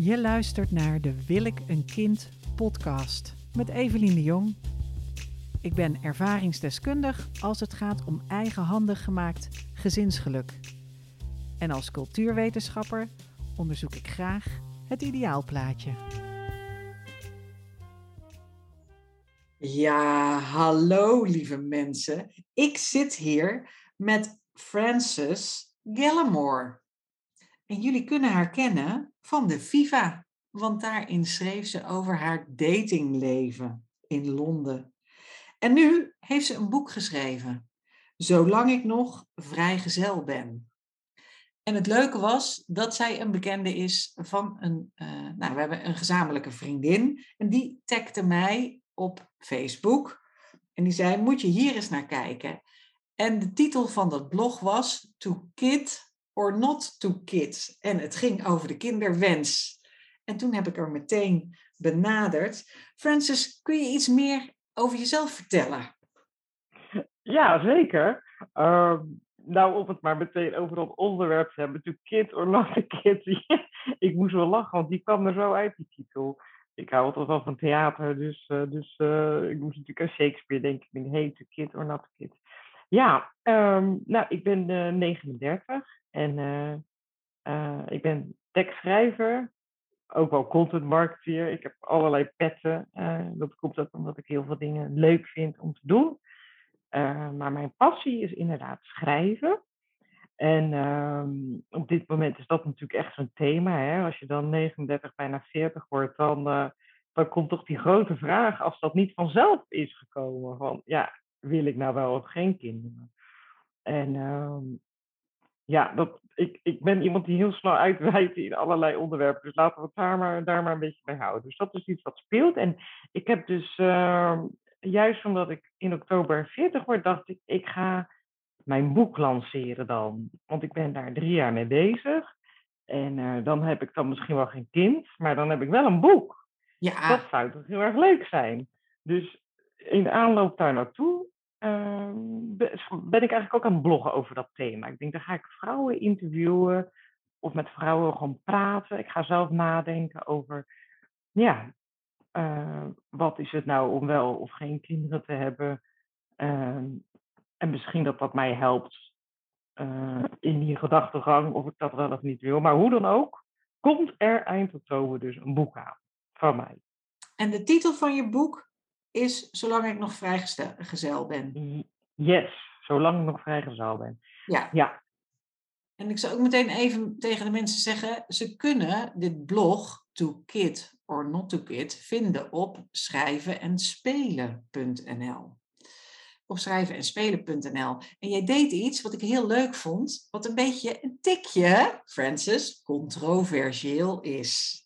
Je luistert naar de Wil ik een kind podcast met Evelien de Jong. Ik ben ervaringsdeskundig als het gaat om eigenhandig gemaakt gezinsgeluk. En als cultuurwetenschapper onderzoek ik graag het ideaalplaatje. Ja, hallo lieve mensen. Ik zit hier met Frances Gallimore. En jullie kunnen haar kennen van de Viva, want daarin schreef ze over haar datingleven in Londen. En nu heeft ze een boek geschreven, Zolang ik nog vrijgezel ben. En het leuke was dat zij een bekende is van een, uh, nou we hebben een gezamenlijke vriendin en die tagde mij op Facebook en die zei, moet je hier eens naar kijken. En de titel van dat blog was To Kid or Not to Kids. En het ging over de kinderwens. En toen heb ik er meteen benaderd. Francis, kun je iets meer over jezelf vertellen? Ja, zeker. Uh, nou, om het maar meteen over dat onderwerp te hebben. To Kid or Not to Kids. ik moest wel lachen, want die kwam er zo uit, die titel. Ik hou altijd wel van theater, dus, uh, dus uh, ik moest natuurlijk aan Shakespeare denken. Hey, To Kid or Not to Kids. Ja, um, nou, ik ben uh, 39 en uh, ik ben tekstschrijver, ook wel content marketeer. Ik heb allerlei petten. dat komt ook omdat ik heel veel dingen leuk vind om te doen. maar mijn passie is inderdaad schrijven. En um, op dit moment is dat natuurlijk echt zo'n thema. Hè? Als je dan 39, bijna 40 wordt, dan, dan komt toch die grote vraag, als dat niet vanzelf is gekomen, van ja, wil ik nou wel of geen kinderen? En um, ja, dat, ik, ik ben iemand die heel snel uitwijdt in allerlei onderwerpen. Dus laten we het daar maar, daar maar een beetje bij houden. Dus dat is iets wat speelt. En ik heb dus, uh, juist omdat ik in oktober 40 word, dacht ik, ik ga mijn boek lanceren dan. Want ik ben daar drie jaar mee bezig. En uh, dan heb ik dan misschien wel geen kind, maar dan heb ik wel een boek. Ja. Dat zou toch heel erg leuk zijn. Dus in aanloop daar naartoe uh, ben ik eigenlijk ook aan het bloggen over dat thema. Ik denk, dan ga ik vrouwen interviewen of met vrouwen gewoon praten. Ik ga zelf nadenken over, ja, uh, wat is het nou om wel of geen kinderen te hebben. Uh, en misschien dat dat mij helpt uh, in die gedachtegang, of ik dat wel of niet wil. Maar hoe dan ook, komt er eind oktober dus een boek aan van mij. En de titel van je boek is Zolang ik nog vrijgezel ben. Yes, zolang ik nog vrijgezel ben. Ja. ja. En ik zou ook meteen even tegen de mensen zeggen, ze kunnen dit blog To Kid or Not To Kid vinden op schrijvenenspelen.nl op schrijvenenspelen.nl. En jij deed iets wat ik heel leuk vond, wat een beetje een tikje, Francis, controversieel is.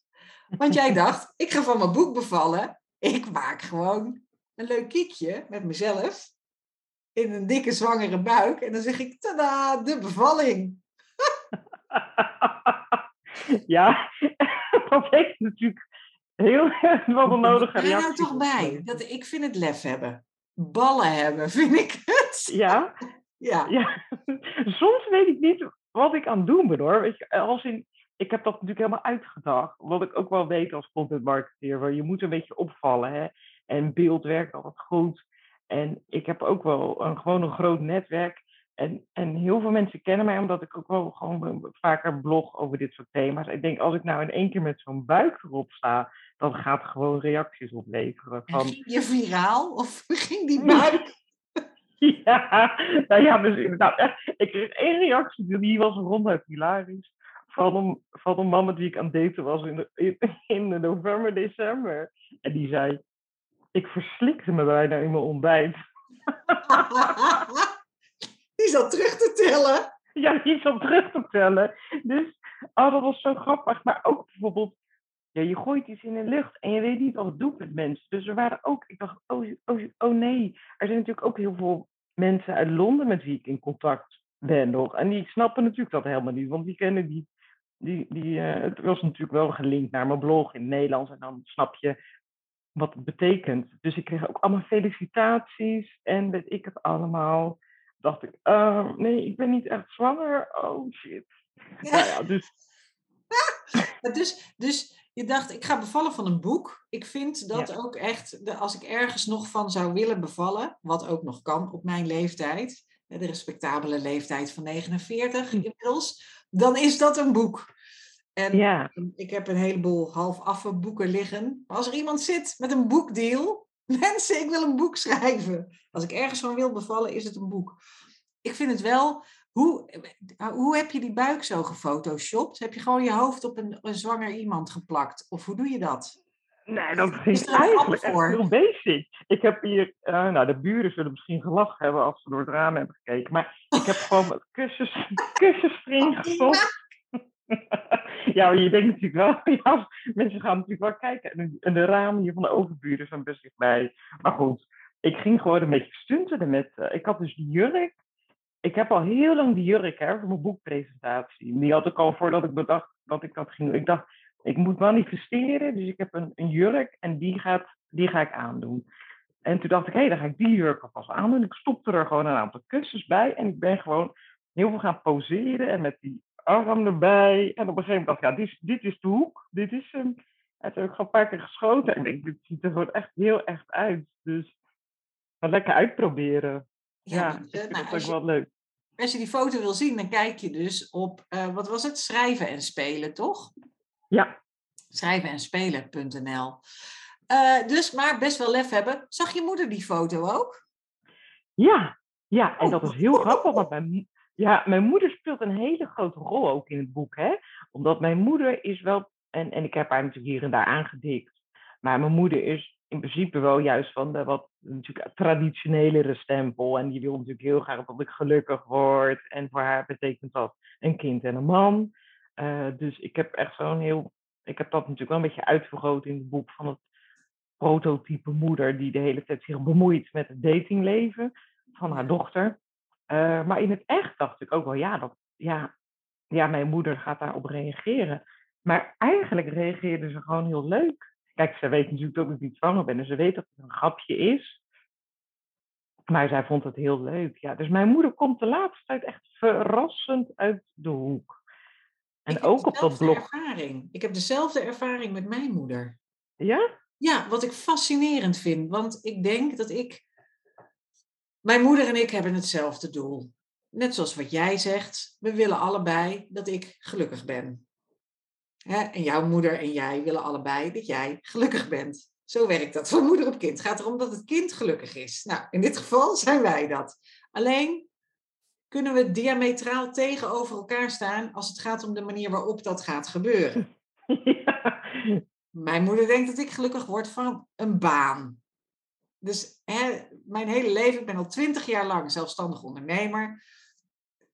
Want jij dacht, ik ga van mijn boek bevallen ik maak gewoon een leuk kiekje met mezelf in een dikke zwangere buik. En dan zeg ik, tada, de bevalling. ja, dat heeft natuurlijk heel wat een nodige reactie. Er toch bij. Dat, ik vind het lef hebben. Ballen hebben, vind ik het. Ja? Ja. ja. Soms weet ik niet wat ik aan het doen ben hoor. Weet je, als in, ik heb dat natuurlijk helemaal uitgedacht. Wat ik ook wel weet als content marketeer. Je moet een beetje opvallen. Hè? En beeld werkt altijd goed. En ik heb ook wel een, gewoon een groot netwerk. En, en heel veel mensen kennen mij omdat ik ook wel gewoon vaker blog over dit soort thema's. Ik denk, als ik nou in één keer met zo'n buik erop sta, dan gaat gewoon reacties opleveren. Van... Ging je viraal of ging die buik? ja, nou ja, dus inderdaad. Ik kreeg één reactie, die was ronduit hilarisch van een, van een man met wie ik aan het daten was in, de, in, november, december. En die zei, ik verslikte me bijna in mijn ontbijt. die zat terug te tellen. Ja, die zat terug te tellen. Dus, oh, dat was zo grappig. Maar ook bijvoorbeeld, ja, je gooit iets in de lucht en je weet niet wat het doet met mensen. Dus er waren ook, ik dacht, oh, oh, oh nee. Er zijn natuurlijk ook heel veel mensen uit Londen met wie ik in contact ben nog. En die snappen natuurlijk dat helemaal niet, want die kennen die die, die, uh, het was natuurlijk wel gelinkt naar mijn blog in het Nederlands. En dan snap je wat het betekent. Dus ik kreeg ook allemaal felicitaties en weet ik het allemaal. Dacht ik, uh, nee, ik ben niet echt zwanger. Oh shit. Ja. Nou ja, dus... dus, dus je dacht, ik ga bevallen van een boek. Ik vind dat Ja. ook echt, de- als ik ergens nog van zou willen bevallen, wat ook nog kan op mijn leeftijd, de respectabele leeftijd van 49 Hm. inmiddels, dan is dat een boek. En Ja, ik heb een heleboel half boeken liggen. Maar als er iemand zit met een boekdeal, mensen, ik wil een boek schrijven. Als ik ergens van wil bevallen, is het een boek. Ik vind het wel. Hoe, hoe heb je die buik zo gefotoshopt? Heb je gewoon je hoofd op een, een zwanger iemand geplakt? Of hoe doe je dat? Nee, dat Is eigenlijk echt heel basic. Ik heb hier, eh, nou, de buren zullen misschien gelachen hebben als ze door het raam hebben gekeken. Maar ik heb gewoon wat kussens, kussens erin gestopt. ja, maar je denkt natuurlijk wel, ja, mensen gaan natuurlijk wel kijken. En de, en de ramen hier van de overburen zijn best dichtbij. Maar goed, ik ging gewoon een beetje stuntelen met, ik had dus die jurk. Ik heb al heel lang die jurk hè, voor mijn boekpresentatie. Die had ik al voordat ik bedacht dat ik dat ging doen. Ik dacht, ik moet manifesteren, dus ik heb een, een jurk en die, gaat, die ga ik aandoen. En toen dacht ik, hé, hey, dan ga ik die jurk alvast aandoen. Ik stopte er gewoon een aantal kussens bij en ik ben gewoon heel veel gaan poseren en met die arm erbij. En op een gegeven moment dacht ik, ja, dit is, dit is de hoek, dit is hem. En toen heb ik gewoon een paar keer geschoten en ik denk, dit ziet er gewoon echt heel echt uit. Dus lekker uitproberen. Ja, weet ik je, vind nou, ook je, wel leuk. als je die foto wil zien, dan kijk je dus op, eh, wat was het? Schrijven en spelen, toch? Ja, schrijven en spelen.nl. Eh, dus, maar best wel lef hebben. Zag je moeder die foto ook? ja, ja. En dat is heel grappig, want mijn, ja, mijn moeder speelt een hele grote rol ook in het boek. Hè? Omdat mijn moeder is wel, en, en ik heb haar natuurlijk hier en daar aangedikt, maar mijn moeder is in principe wel juist van de wat natuurlijk traditionelere stempel. En die wil natuurlijk heel graag dat ik gelukkig word. En voor haar betekent dat een kind en een man. Eh, dus ik heb echt zo'n heel, ik heb dat natuurlijk wel een beetje uitvergroot in het boek van het prototype moeder die de hele tijd zich bemoeit met het datingleven van haar dochter. Eh, maar in het echt dacht ik ook wel, ja, dat, ja, ja, mijn moeder gaat daarop reageren. Maar eigenlijk reageerde ze gewoon heel leuk. Kijk, ze weet natuurlijk ook dat ik niet zwanger ben. Dus ze weet dat het een grapje is. Maar zij vond het heel leuk. Ja, dus mijn moeder komt de laatste tijd echt verrassend uit de hoek. En ik heb ook op dat blog. ervaring. Ik heb dezelfde ervaring met mijn moeder. Ja? Ja, wat ik fascinerend vind. Want ik denk dat ik... Mijn moeder en ik hebben hetzelfde doel. Net zoals wat jij zegt. We willen allebei dat ik gelukkig ben. Hè? En jouw moeder en jij willen allebei dat jij gelukkig bent. Zo werkt dat van moeder op kind. Het gaat erom dat het kind gelukkig is. Nou, in dit geval zijn wij dat. Alleen kunnen we diametraal tegenover elkaar staan als het gaat om de manier waarop dat gaat gebeuren. ja. Mijn moeder denkt dat ik gelukkig word van een baan. Dus hè, mijn hele leven, ik ben al twintig jaar lang zelfstandig ondernemer.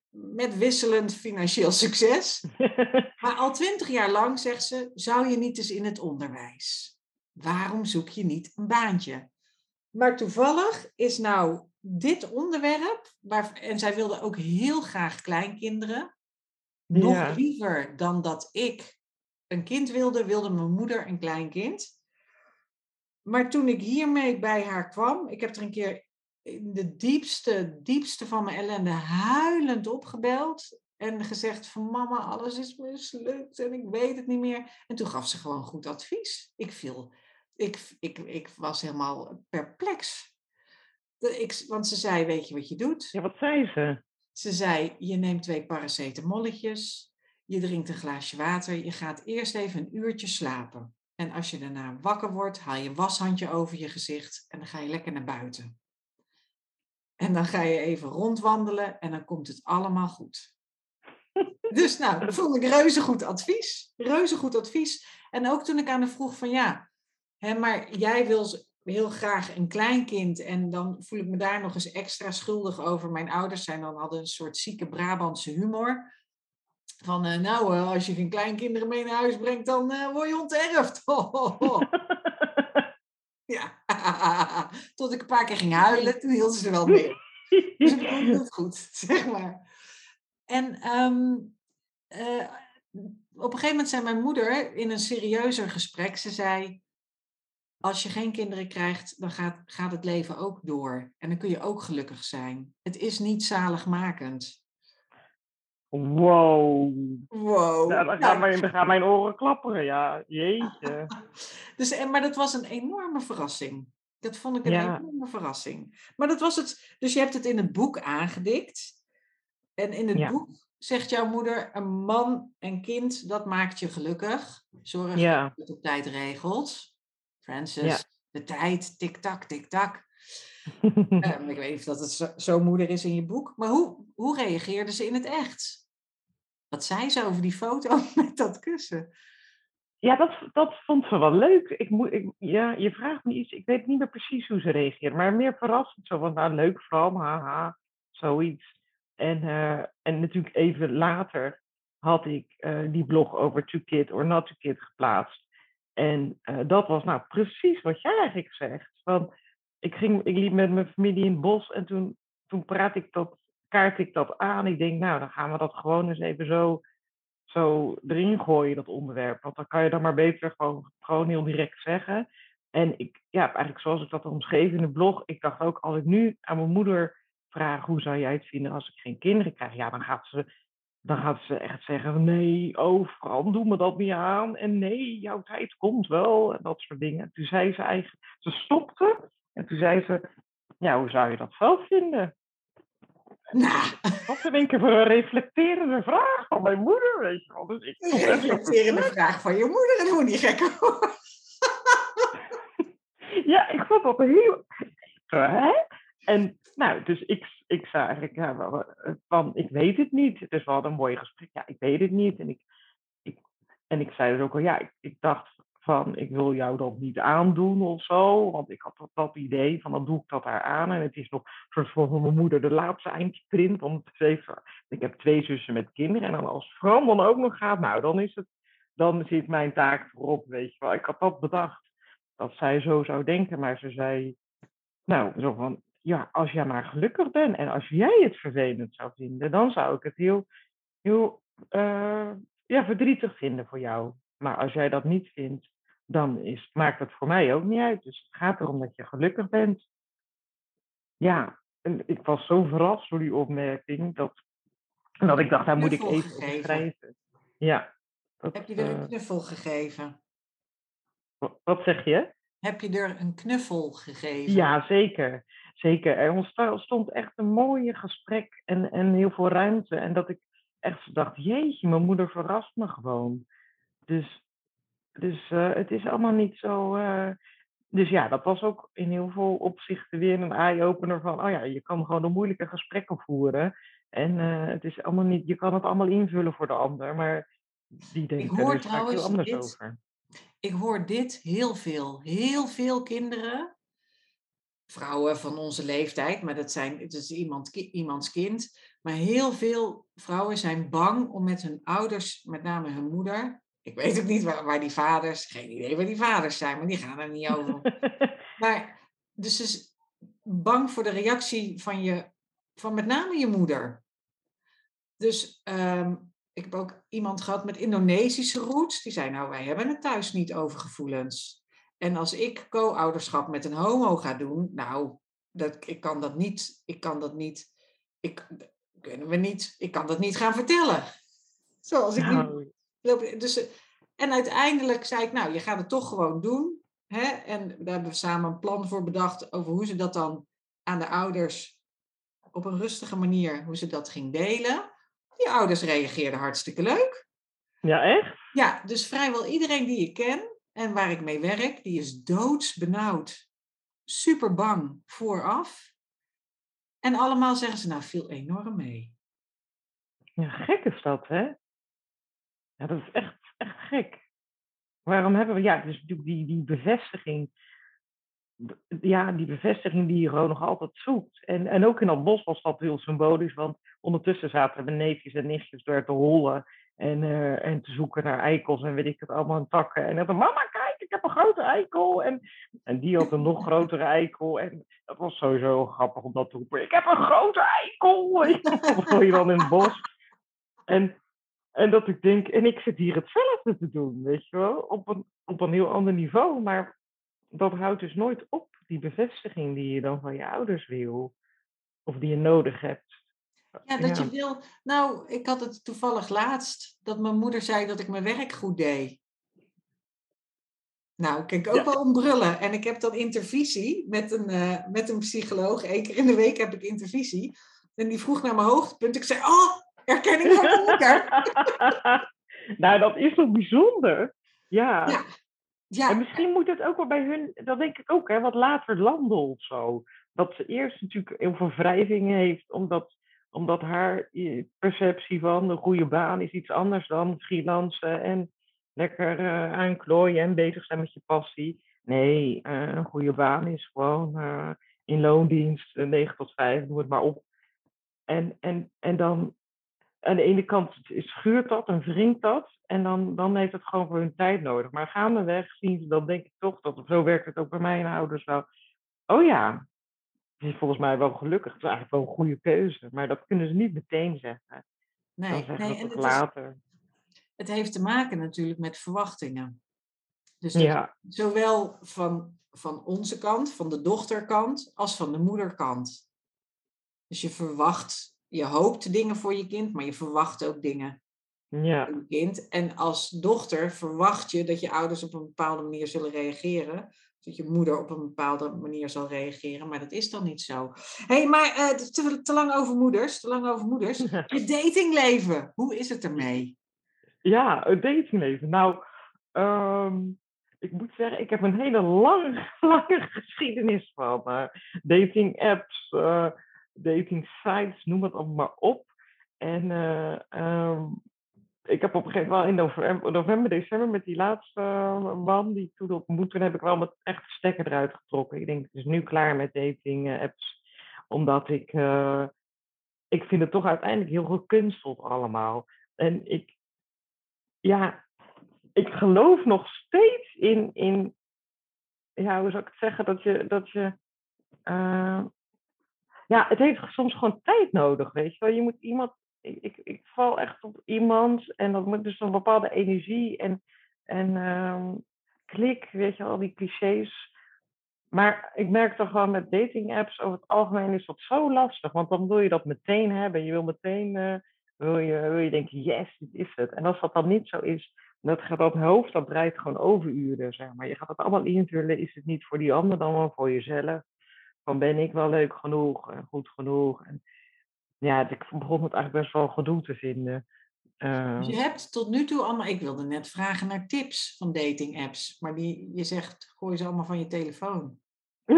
Met wisselend financieel succes. Maar al twintig jaar lang zegt ze, zou je niet eens in het onderwijs? Waarom zoek je niet een baantje? Maar toevallig is nou dit onderwerp, waar, en zij wilde ook heel graag kleinkinderen. Nog Ja. liever dan dat ik een kind wilde, wilde mijn moeder een kleinkind. Maar toen ik hiermee bij haar kwam, ik heb er een keer in de diepste, diepste van mijn ellende huilend opgebeld. En gezegd van mama, alles is mislukt en ik weet het niet meer. En toen gaf ze gewoon goed advies. Ik viel, ik, ik, ik was helemaal perplex. Ik, want ze zei, weet je wat je doet? ja, wat zei ze? Ze zei, je neemt twee paracetamolletjes, je drinkt een glaasje water, je gaat eerst even een uurtje slapen. En als je daarna wakker wordt, haal je een washandje over je gezicht en dan ga je lekker naar buiten. En dan ga je even rondwandelen en dan komt het allemaal goed. Dus nou, dat vond ik reuze goed advies. Reuze goed advies. En ook toen ik aan haar vroeg van ja, hè, maar jij wil heel graag een kleinkind en dan voel ik me daar nog eens extra schuldig over. Mijn ouders zijn dan hadden een soort zieke Brabantse humor. Van eh, nou, eh, als je geen kleinkinderen mee naar huis brengt, dan eh, word je onterfd. Ja, tot ik een paar keer ging huilen, toen hield ze er wel mee. Dus ik vond het goed, zeg maar. En ehm, eh, op een gegeven moment zei mijn moeder in een serieuzer gesprek, ze zei, als je geen kinderen krijgt, dan gaat, gaat het leven ook door. En dan kun je ook gelukkig zijn. Het is niet zaligmakend. Wow. Wow. dan, Nou. gaan mijn, dan gaan mijn oren klapperen. Ja, jeetje. Dus, en, maar dat was een enorme verrassing. Dat vond ik een Ja. enorme verrassing. Maar dat was het. Dus je hebt het in het boek aangedikt. En in het boek zegt jouw moeder: een man en kind, dat maakt je gelukkig. Zorg dat je het op tijd regelt. Francis, Ja. de tijd, tik-tak, tik-tak. Ehm, ik weet niet of dat het zo, zo moeder is in je boek. Maar hoe, hoe reageerde ze in het echt? Wat zei ze over die foto met dat kussen? Ja, dat, dat vond ze wel leuk. Ik moet, ik, ja, je vraagt me iets, ik weet niet meer precies hoe ze reageert, maar meer verrassend. Zo van, nou, leuk vrouw, haha, zoiets. En, eh, en natuurlijk even later had ik eh, die blog over To Kid or Not To Kid geplaatst. En eh, dat was nou precies wat jij eigenlijk zegt. Van, ik, ging, ik liep met mijn familie in het bos en toen, toen praat ik dat, kaart ik dat aan. Ik denk, nou, dan gaan we dat gewoon eens even zo zo erin gooien, dat onderwerp. Want dan kan je dan maar beter gewoon, gewoon heel direct zeggen. En ik, ja, eigenlijk zoals ik dat omschreef in de blog, ik dacht ook, als ik nu aan mijn moeder vraag, hoe zou jij het vinden als ik geen kinderen krijg? Ja, dan gaat ze, dan gaat ze echt zeggen, nee, oh Fran, doe me dat niet aan. En nee, jouw tijd komt wel. En dat soort dingen. Toen zei ze eigenlijk, ze stopte. En toen zei ze, ja, hoe zou je dat zelf vinden? Nou, Wat in één keer voor een reflecterende vraag van mijn moeder, weet je wel. Dus ik een reflecterende vraag van je moeder. Het moet niet gek worden. Ja, ik vond dat heel. Hè? En nou, dus ik, ik zei eigenlijk eh, van, ik weet het niet. Dus we hadden een mooi gesprek. Ja, ik weet het niet. En ik, ik, en ik zei dus ook al, ja, ik, ik dacht van, ik wil jou dat niet aandoen of zo. Want ik had dat, idee van, dan doe ik dat haar aan. En het is nog soort van mijn moeder de laatste eindje print. Want heeft, ik heb twee zussen met kinderen. En dan als Fran dan ook nog gaat, nou, dan is het, dan zit mijn taak voorop, weet je wel. Ik had dat bedacht dat zij zo zou denken. Maar ze zei, nou, zo van, ja, als jij maar gelukkig bent en als jij het vervelend zou vinden, dan zou ik het heel, heel eh, ja, verdrietig vinden voor jou. Maar als jij dat niet vindt, dan is, maakt het voor mij ook niet uit. Dus het gaat erom dat je gelukkig bent. Ja, en ik was zo verrast door die opmerking dat, dat ik dacht, daar moet ik even gegeven. opschrijven. Ja. Dat, Heb je er eh, een knuffel gegeven? wat- wat zeg je? Heb je er een knuffel gegeven? Ja, zeker. Zeker. Er ontstond echt een mooie gesprek en, en heel veel ruimte. En dat ik echt dacht, jeetje, mijn moeder verrast me gewoon. Dus, dus eh, het is allemaal niet zo... eh, Dus ja, dat was ook in heel veel opzichten weer een eye-opener van... Oh ja, je kan gewoon de moeilijke gesprekken voeren. En eh, het is allemaal niet... Je kan het allemaal invullen voor de ander, maar die denkt er dus heel anders dit. over. Ik hoor dit heel veel. Heel veel kinderen, vrouwen van onze leeftijd, maar dat zijn, het is iemand, iemands kind. Maar heel veel vrouwen zijn bang om met hun ouders, met name hun moeder. Ik weet ook niet waar, waar die vaders, geen idee waar die vaders zijn, maar die gaan er niet over. Maar dus is bang voor de reactie van, je, van met name je moeder. Dus ehm, ik heb ook iemand gehad met Indonesische roots. Die zei, nou, wij hebben het thuis niet over gevoelens. En als ik co-ouderschap met een homo ga doen, nou, dat, ik kan dat niet. Ik kan dat niet. Ik, kunnen we niet. Ik kan dat niet gaan vertellen. Zoals ik Nou, Dus, en uiteindelijk zei ik, nou, je gaat het toch gewoon doen. Hè? En daar hebben we samen een plan voor bedacht over hoe ze dat dan aan de ouders op een rustige manier, hoe ze dat ging delen. Die ouders reageerden hartstikke leuk. ja, echt? Ja, dus vrijwel iedereen die ik ken en waar ik mee werk, die is doodsbenauwd. Super bang vooraf. En allemaal zeggen ze, nou, viel enorm mee. Ja, gek is dat, hè? Ja, dat is echt, echt gek. Waarom hebben we, ja, dus natuurlijk die, die bevestiging, ja, die bevestiging die je gewoon nog altijd zoekt. En, en ook in dat bos was dat heel symbolisch, want ondertussen zaten mijn neefjes en nichtjes door te hollen en, eh, en te zoeken naar eikels en weet ik het allemaal, en takken. En dan, mama, kijk, ik heb een grote eikel. En, en die had een nog grotere eikel. En dat was sowieso grappig om dat te roepen. Ik heb een grote eikel! Wil je dan in het bos? En, en dat ik denk, en ik zit hier hetzelfde te doen, weet je wel, op een, op een heel ander niveau. Maar dat houdt dus nooit op, die bevestiging die je dan van je ouders wil, of die je nodig hebt. Ja, dat Ja. je wil. Nou, ik had het toevallig laatst dat mijn moeder zei dat ik mijn werk goed deed. Nou, kan ik ook Ja. wel om brullen. En ik heb dan intervisie met een, eh, met een psycholoog. Eén keer in de week heb ik intervisie. En die vroeg naar mijn hoogtepunt. Ik zei, oh, erkenning van mijn moeder. nou, dat is toch bijzonder? Ja. Ja. En misschien moet het ook wel bij hun, dat denk ik ook, hè, wat later landen of zo. Dat ze eerst natuurlijk heel veel wrijving heeft, omdat, omdat haar perceptie van een goede baan is iets anders dan freelancen en lekker eh, aanklooien en bezig zijn met je passie. Nee, eh, een goede baan is gewoon eh, in loondienst, eh, 9 tot 5, noem het maar op. En, en, en dan aan de ene kant schuurt dat en wringt dat. En dan, dan heeft het gewoon voor hun tijd nodig. Maar gaandeweg zien ze dan denk ik toch, dat zo werkt het ook bij mijn ouders wel. Oh ja, is volgens mij wel gelukkig. Het is eigenlijk wel een goede keuze. Maar dat kunnen ze niet meteen zeggen. Nee, zeggen nee en het, is, later. het heeft te maken natuurlijk met verwachtingen. Dus Ja, zowel van, van onze kant, van de dochterkant, als van de moederkant. Dus je verwacht, je hoopt dingen voor je kind, maar je verwacht ook dingen ja, voor je kind. En als dochter verwacht je dat je ouders op een bepaalde manier zullen reageren. Dat je moeder op een bepaalde manier zal reageren, maar dat is dan niet zo. Hé, hey, maar eh, te, te lang over moeders, te lang over moeders. Je datingleven, hoe is het ermee? ja, het datingleven. Nou, ehm, ik moet zeggen, ik heb een hele lange, lange geschiedenis van eh, dating apps, eh, dating sites, noem het allemaal maar op. En eh, ehm, ik heb op een gegeven moment in november, december met die laatste eh, man die toen ontmoette, toen heb ik wel met echt stekker eruit getrokken. Ik denk, het is nu klaar met dating eh, apps, omdat ik, eh, ik vind het toch uiteindelijk heel gekunsteld allemaal. En ik, ja, ik geloof nog steeds in, in ja, hoe zou ik het zeggen, dat je, dat je, ja, het heeft soms gewoon tijd nodig, weet je wel. Je moet iemand, ik, ik, ik val echt op iemand en dat moet dus een bepaalde energie en, en ehm, klik, weet je wel, die clichés. Maar ik merk toch gewoon met dating apps over het algemeen is dat zo lastig, want dan wil je dat meteen hebben. Je wil meteen, eh, wil, je, wil je denken, yes, dit is het. En als dat dan niet zo is, dat gaat dat hoofd, dat draait gewoon overuren, zeg maar. Je gaat het allemaal invullen, is het niet voor die ander dan wel voor jezelf? Van ben ik wel leuk genoeg en goed genoeg? En ja, ik begon het eigenlijk best wel gedoe te vinden. Uh, je hebt tot nu toe allemaal, ik wilde net vragen naar tips van dating apps, maar die, je zegt, gooi ze allemaal van je telefoon.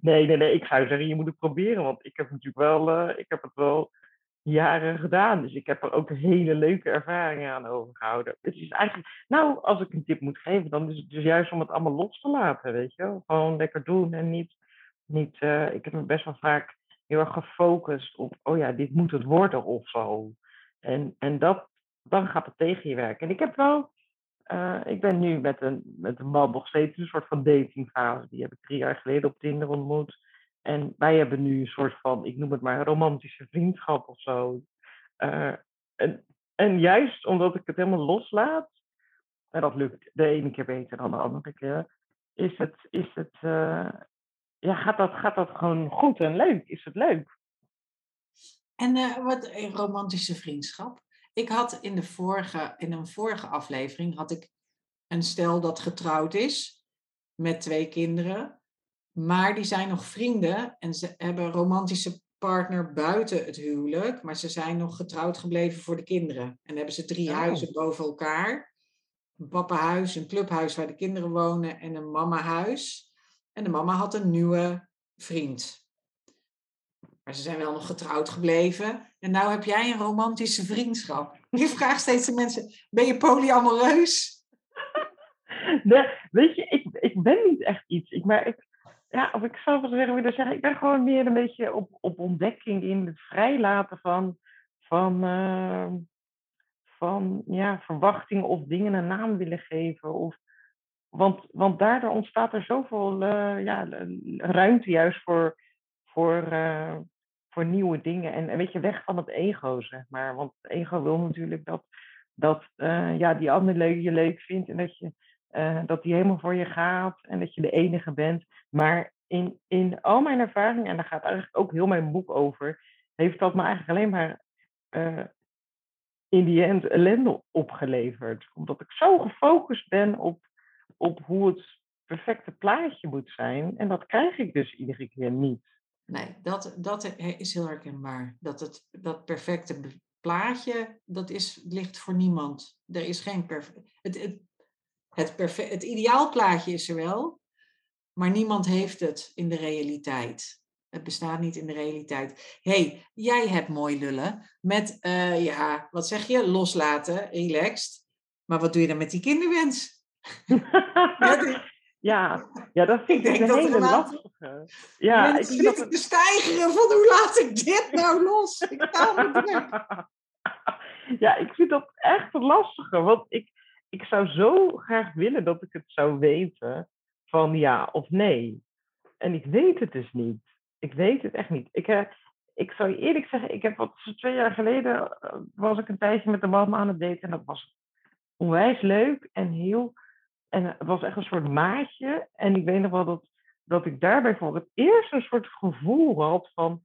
nee, nee, nee, ik zou zeggen, je moet het proberen, want ik heb natuurlijk wel, uh, ik heb het wel jaren gedaan. Dus ik heb er ook hele leuke ervaringen aan overgehouden. Het is eigenlijk, nou, als ik een tip moet geven, dan is het dus juist om het allemaal los te laten, weet je wel. Gewoon lekker doen en niet, niet uh, ik heb me best wel vaak heel erg gefocust op, oh ja, dit moet het worden of zo. En, en dat, dan gaat het tegen je werken. En ik heb wel, uh, ik ben nu met een, met een man nog steeds een soort van datingfase. Die heb ik drie jaar geleden op Tinder ontmoet. En wij hebben nu een soort van, ik noem het maar, romantische vriendschap of zo. Uh, en, en juist omdat ik het helemaal loslaat, en dat lukt de ene keer beter dan de andere keer, is het, is het uh, ja, gaat dat, gaat dat gewoon goed en leuk? Is het leuk? En uh, wat een romantische vriendschap. Ik had in, de vorige, in een vorige aflevering had ik een stel dat getrouwd is met twee kinderen. Maar die zijn nog vrienden en ze hebben een romantische partner buiten het huwelijk. Maar ze zijn nog getrouwd gebleven voor de kinderen. En hebben ze drie Oh. huizen boven elkaar. Een papahuis, een clubhuis waar de kinderen wonen en een mamahuis. En de mama had een nieuwe vriend. Maar ze zijn wel nog getrouwd gebleven. En nou heb jij een romantische vriendschap. Ik vraag steeds de mensen, ben je polyamoreus? Nee, weet je, ik, ik ben niet echt iets. Ik, maar ik, ja, of ik zou wel zeggen, willen zeggen, ik ben gewoon meer een beetje op, op ontdekking in het vrijlaten van, van, uh, van ja, verwachtingen of dingen een naam willen geven. Of, want, want daardoor ontstaat er zoveel uh, ja, ruimte juist voor, voor, uh, voor nieuwe dingen. En, en weet je, weg van het ego, zeg maar. Want het ego wil natuurlijk dat, dat uh, ja, die ander je leuk vindt en dat je dat die helemaal voor je gaat en dat je de enige bent. Maar in, in al mijn ervaringen, en daar gaat eigenlijk ook heel mijn boek over, heeft dat me eigenlijk alleen maar in die end ellende opgeleverd. Omdat ik zo gefocust ben op, op hoe het perfecte plaatje moet zijn. En dat krijg ik dus iedere keer niet. Nee, dat, dat is heel herkenbaar. Dat het dat perfecte plaatje, dat is, ligt voor niemand. Er is geen perfect. Het, het, het, perfe het ideaalplaatje is er wel, maar niemand heeft het in de realiteit. Het bestaat niet in de realiteit. hey, jij hebt mooi lullen met, uh, ja, wat zeg je, loslaten, relaxed. Maar wat doe je dan met die kinderwens? ja, ja, dat vind ik, ik een hele lastige. Ja, ik vind dat... van hoe laat ik dit nou los? Ik kan niet Ja, ik vind dat echt lastige. Want ik, ik zou zo graag willen dat ik het zou weten van ja of nee. En ik weet het dus niet. Ik weet het echt niet. Ik, uh, ik zou je eerlijk zeggen, ik heb wat twee jaar geleden uh, was ik een tijdje met de man aan het daten en dat was onwijs leuk en heel. En het was echt een soort maatje. En ik weet nog wel dat, dat ik daarbij voor het eerst een soort gevoel had van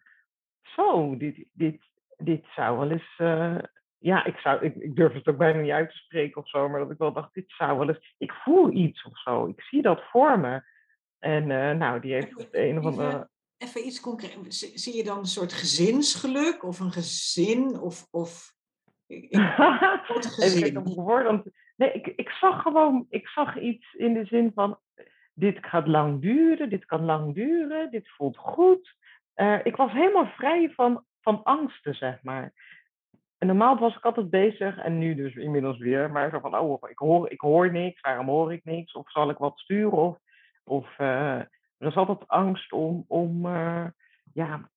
zo, dit, dit, dit zou wel eens. Uh, ja, ik, zou, ik, ik durf het ook bijna niet uit te spreken of zo, maar dat ik wel dacht, dit zou wel eens. Ik voel iets of zo. Ik zie dat voor me. En nou, die heeft de een of andere even iets concreet. Zie je dan een soort gezinsgeluk of een gezin? Of, of ik, gezin? Even nee, ik, ik zag gewoon, ik zag iets in de zin van, dit gaat lang duren, dit kan lang duren, dit voelt goed. Uh, ik was helemaal vrij van, van angsten, zeg maar. En normaal was ik altijd bezig, en nu dus inmiddels weer, maar zo van, oh, ik hoor, ik hoor niks, waarom hoor ik niks? Of zal ik wat sturen? Of, of uh, er is altijd angst om, om uh, ja,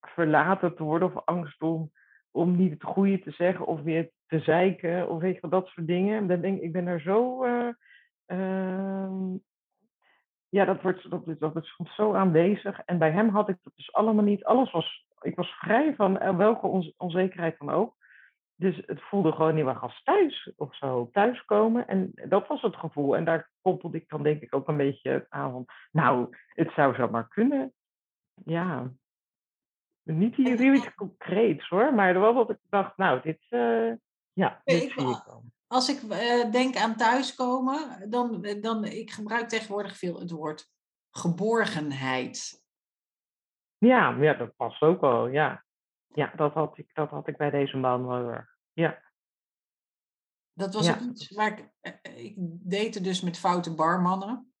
verlaten te worden of angst om, om niet het goede te zeggen of weer te zeiken of weet je wat, dat soort dingen. Dan denk ik, ik ben er zo... Uh, uh, ja, dat, wordt, dat, dat is zo aanwezig. En bij hem had ik dat dus allemaal niet. Alles was... Ik was vrij van welke onzekerheid dan ook. Dus het voelde gewoon niet meer als thuis of zo, thuiskomen. En dat was het gevoel. En daar koppelde ik dan denk ik ook een beetje aan van, nou, het zou zo maar kunnen. Ja, niet hier iets concreets hoor, maar wel wat ik dacht, nou, dit, uh, ja, dit ik, zie ik dan. Als ik uh, denk aan thuiskomen, dan, dan ik gebruik tegenwoordig veel het woord geborgenheid. Ja, ja, dat past ook wel, ja ja, dat had ik, dat had ik bij deze man wel erg. Ja. Dat was ja. iets waar ik, eh, eh, ik deed dus met foute barmannen.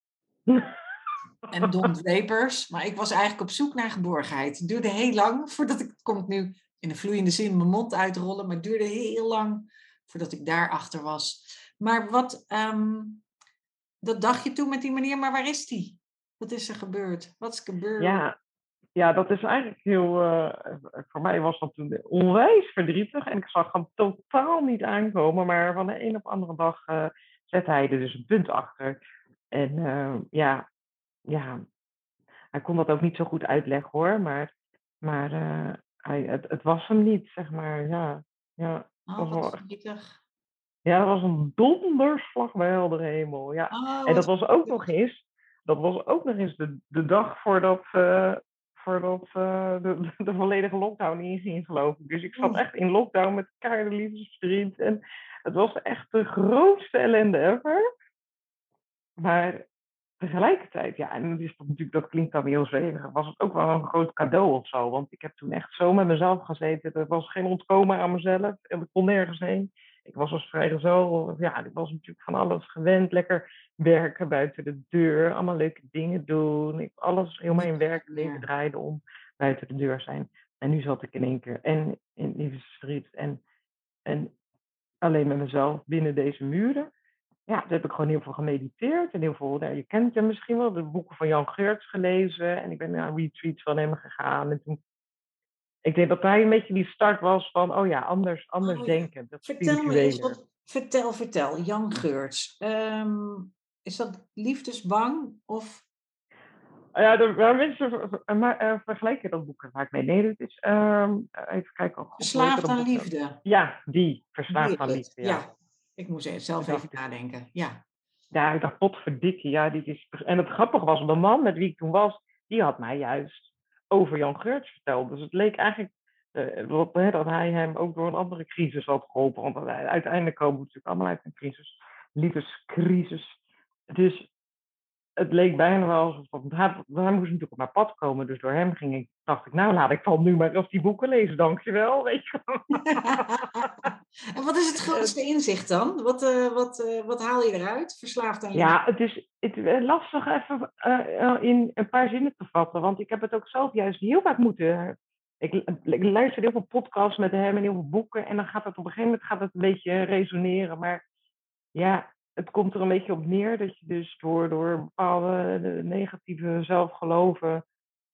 en Don Dwepers. Maar ik was eigenlijk op zoek naar geborgenheid. Het duurde heel lang voordat ik, ik nu in een vloeiende zin mijn mond uitrollen, maar het duurde heel lang voordat ik daarachter was. Maar wat, um, dat dacht je toen met die manier, maar waar is die? Wat is er gebeurd? Wat is gebeurd? Ja, ja, dat is eigenlijk heel. Uh, voor mij was dat toen onwijs verdrietig. En ik zag hem totaal niet aankomen. Maar van de een op de andere dag uh, zette hij er dus een punt achter. En uh, ja, ja, hij kon dat ook niet zo goed uitleggen hoor. Maar, maar hij, het, het was hem niet, zeg maar. Ja, ja. Oh, was verdrietig. Ja, dat was een donderslag bij heldere hemel. Ja. Oh, en dat was ook nog eens. Dat was ook nog eens de, de dag voordat, voordat uh, de, de, volledige lockdown inging, geloof ik. Dus ik zat echt in lockdown met keiharde liefdesverdriet. En het was echt de grootste ellende ever. Maar tegelijkertijd, ja, en dat, is natuurlijk, dat klinkt dan heel zwevig, was het ook wel een groot cadeau of zo. Want ik heb toen echt zo met mezelf gezeten. Er was geen ontkomen aan mezelf. En ik kon nergens heen. Ik was als vrijgezel, ja, ik was natuurlijk van alles gewend. Lekker werken buiten de deur, allemaal leuke dingen doen. Ik, alles, heel mijn werkleven draaide om buiten de deur zijn. En nu zat ik in één keer en in liefdesverdriet en, en alleen met mezelf binnen deze muren. Ja, daar heb ik gewoon heel veel gemediteerd en heel veel, nou, je kent hem misschien wel, de boeken van Jan Geurts gelezen. En ik ben naar retreats van hem gegaan. En toen ik denk dat hij een beetje die start was van, oh ja, anders, anders oh denken. Dat vertel me eens wat, vertel, vertel, Jan Geurts. Um, is dat liefdesbang of... Ja, de, mensen uh, vergelijken dat boek er vaak mee. Nee, het is, um, even kijken. Oh, Verslaafd aan liefde. Ja, die, Verslaafd aan liefde, ja. ja. Ik moest zelf even nadenken, ja. Ja, ik dacht, potverdikkie, ja. Die is, en het grappige was, de man met wie ik toen was, die had mij juist over Jan Geurts verteld. Dus het leek eigenlijk, eh, dat hij hem ook door een andere crisis had geholpen. Want uiteindelijk komen we natuurlijk allemaal uit een crisis, liefdescrisis. Dus het leek bijna wel alsof hij, hij moest natuurlijk op mijn pad komen. Dus door hem ging ik, dacht ik, nou laat ik dan nu maar eens die boeken lezen, dankjewel. Weet je. en wat is het grootste inzicht dan? Wat, uh, wat, uh, wat haal je eruit? Verslaafd aan je? Ja, het is, het is lastig even uh, in een paar zinnen te vatten. Want ik heb het ook zelf juist heel vaak moeten ik, ik, luister heel veel podcasts met hem en heel veel boeken. En dan gaat het op een gegeven moment gaat het een beetje resoneren. Maar ja, het komt er een beetje op neer dat je dus door, door bepaalde negatieve zelfgeloven.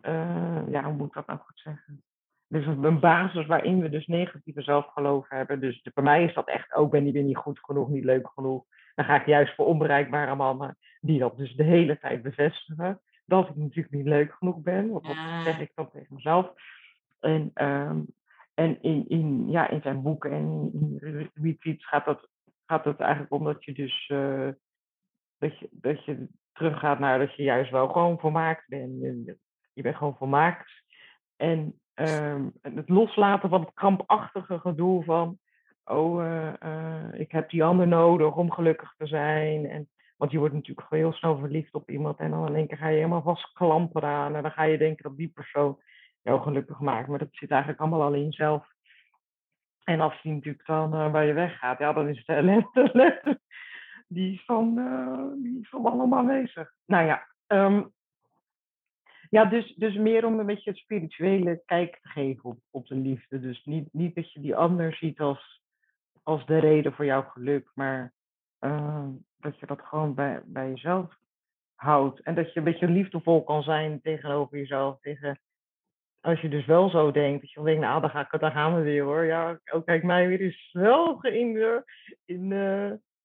Uh, ja, hoe moet ik dat nou goed zeggen? Dus een basis waarin we dus negatieve zelfgeloven hebben. Dus bij mij is dat echt ook, ben ik niet goed genoeg, niet leuk genoeg. Dan ga ik juist voor onbereikbare mannen die dat dus de hele tijd bevestigen. Dat ik natuurlijk niet leuk genoeg ben. Want dat zeg ik dan tegen mezelf. En, um, en in, in, ja, in zijn boeken en in retweets gaat dat, gaat het eigenlijk om dat je dus uh, dat je, dat je teruggaat naar dat je juist wel gewoon volmaakt bent. Je bent gewoon volmaakt. En um, het loslaten van het krampachtige gedoe van oh, uh, uh, ik heb die ander nodig om gelukkig te zijn. En, want je wordt natuurlijk heel snel verliefd op iemand en dan in één keer ga je helemaal vastklampen aan en dan ga je denken dat die persoon jou gelukkig maakt. Maar dat zit eigenlijk allemaal al in jezelf. En als die natuurlijk dan uh, bij je weggaat, ja, dan is het ellende, die is van, uh, die van allemaal aanwezig. Nou ja, um, ja dus, dus meer om een beetje het spirituele kijk te geven op, op de liefde. Dus niet, niet dat je die ander ziet als, als de reden voor jouw geluk, maar uh, dat je dat gewoon bij, bij jezelf houdt. En dat je een beetje liefdevol kan zijn tegenover jezelf, tegen als je dus wel zo denkt, dat je denkt, nou, daar, gaan we weer hoor. Ja, ook kijk, mij weer is wel in de, in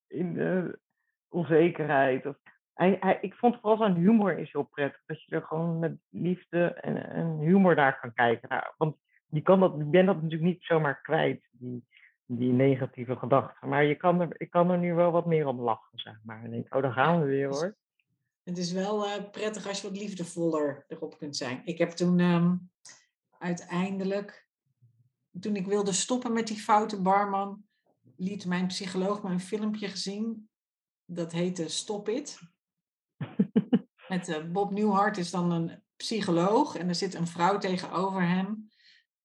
in de onzekerheid. Of, hij, hij, ik vond vooral zijn humor is heel prettig. Dat je er gewoon met liefde en, en humor naar kan kijken. Nou, want je, kan dat, je dat natuurlijk niet zomaar kwijt, die, die negatieve gedachten. Maar je kan er, ik kan er nu wel wat meer om lachen, zeg maar. En oh, daar gaan we weer hoor. Het is wel uh, prettig als je wat liefdevoller erop kunt zijn. Ik heb toen um, uiteindelijk, toen ik wilde stoppen met die foute barman, liet mijn psycholoog me een filmpje gezien. Dat heette Stop It. Met uh, Bob Newhart is dan een psycholoog en er zit een vrouw tegenover hem.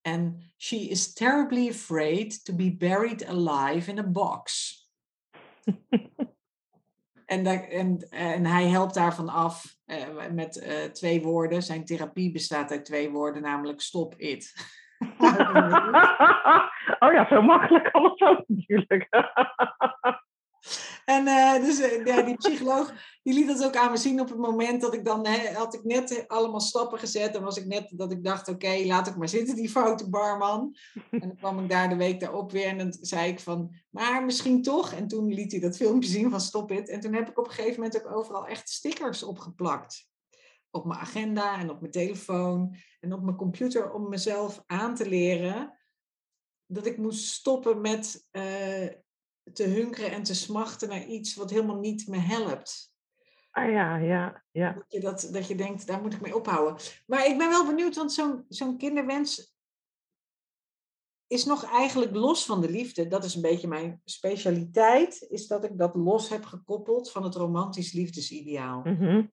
En she is terribly afraid to be buried alive in a box. En, en, en hij helpt daarvan af uh, met uh, twee woorden. Zijn therapie bestaat uit twee woorden, namelijk stop it. oh ja, zo makkelijk het ook natuurlijk. En uh, dus uh, ja, die psycholoog die liet dat ook aan me zien op het moment dat ik dan had ik net allemaal stappen gezet. En was ik net dat ik dacht oké laat ik maar zitten die foute barman. En dan kwam ik daar de week daarop weer en dan zei ik van maar misschien toch? En toen liet hij dat filmpje zien van stop it. En toen heb ik op een gegeven moment ook overal echt stickers opgeplakt. Op mijn agenda en op mijn telefoon en op mijn computer om mezelf aan te leren dat ik moest stoppen met uh, te hunkeren en te smachten naar iets wat helemaal niet me helpt. Ah ja, ja, ja. Dat je, dat, dat je denkt, daar moet ik mee ophouden. Maar ik ben wel benieuwd, want zo'n zo'n kinderwens is nog eigenlijk los van de liefde. Dat is een beetje mijn specialiteit, is dat ik dat los heb gekoppeld van het romantisch liefdesideaal. Mm -hmm.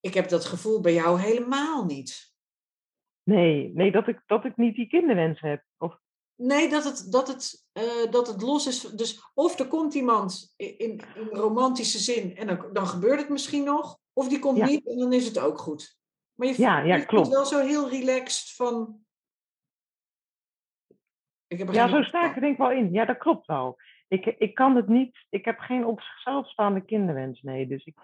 Ik heb dat gevoel bij jou helemaal niet. Nee, nee dat, ik, dat ik niet die kinderwens heb. Of Nee, dat het, dat, het, uh, dat het los is. Dus of er komt iemand in, in romantische zin en dan, dan gebeurt het misschien nog. Of die komt ja. niet en dan is het ook goed. Maar je, ja, ja, je klopt. wel zo heel relaxed van... Ik heb ja, zo sta ik er denk ik wel in. Ja, dat klopt wel. Ik, ik kan het niet... Ik heb geen op zichzelf staande kinderwens, nee. Dus ik,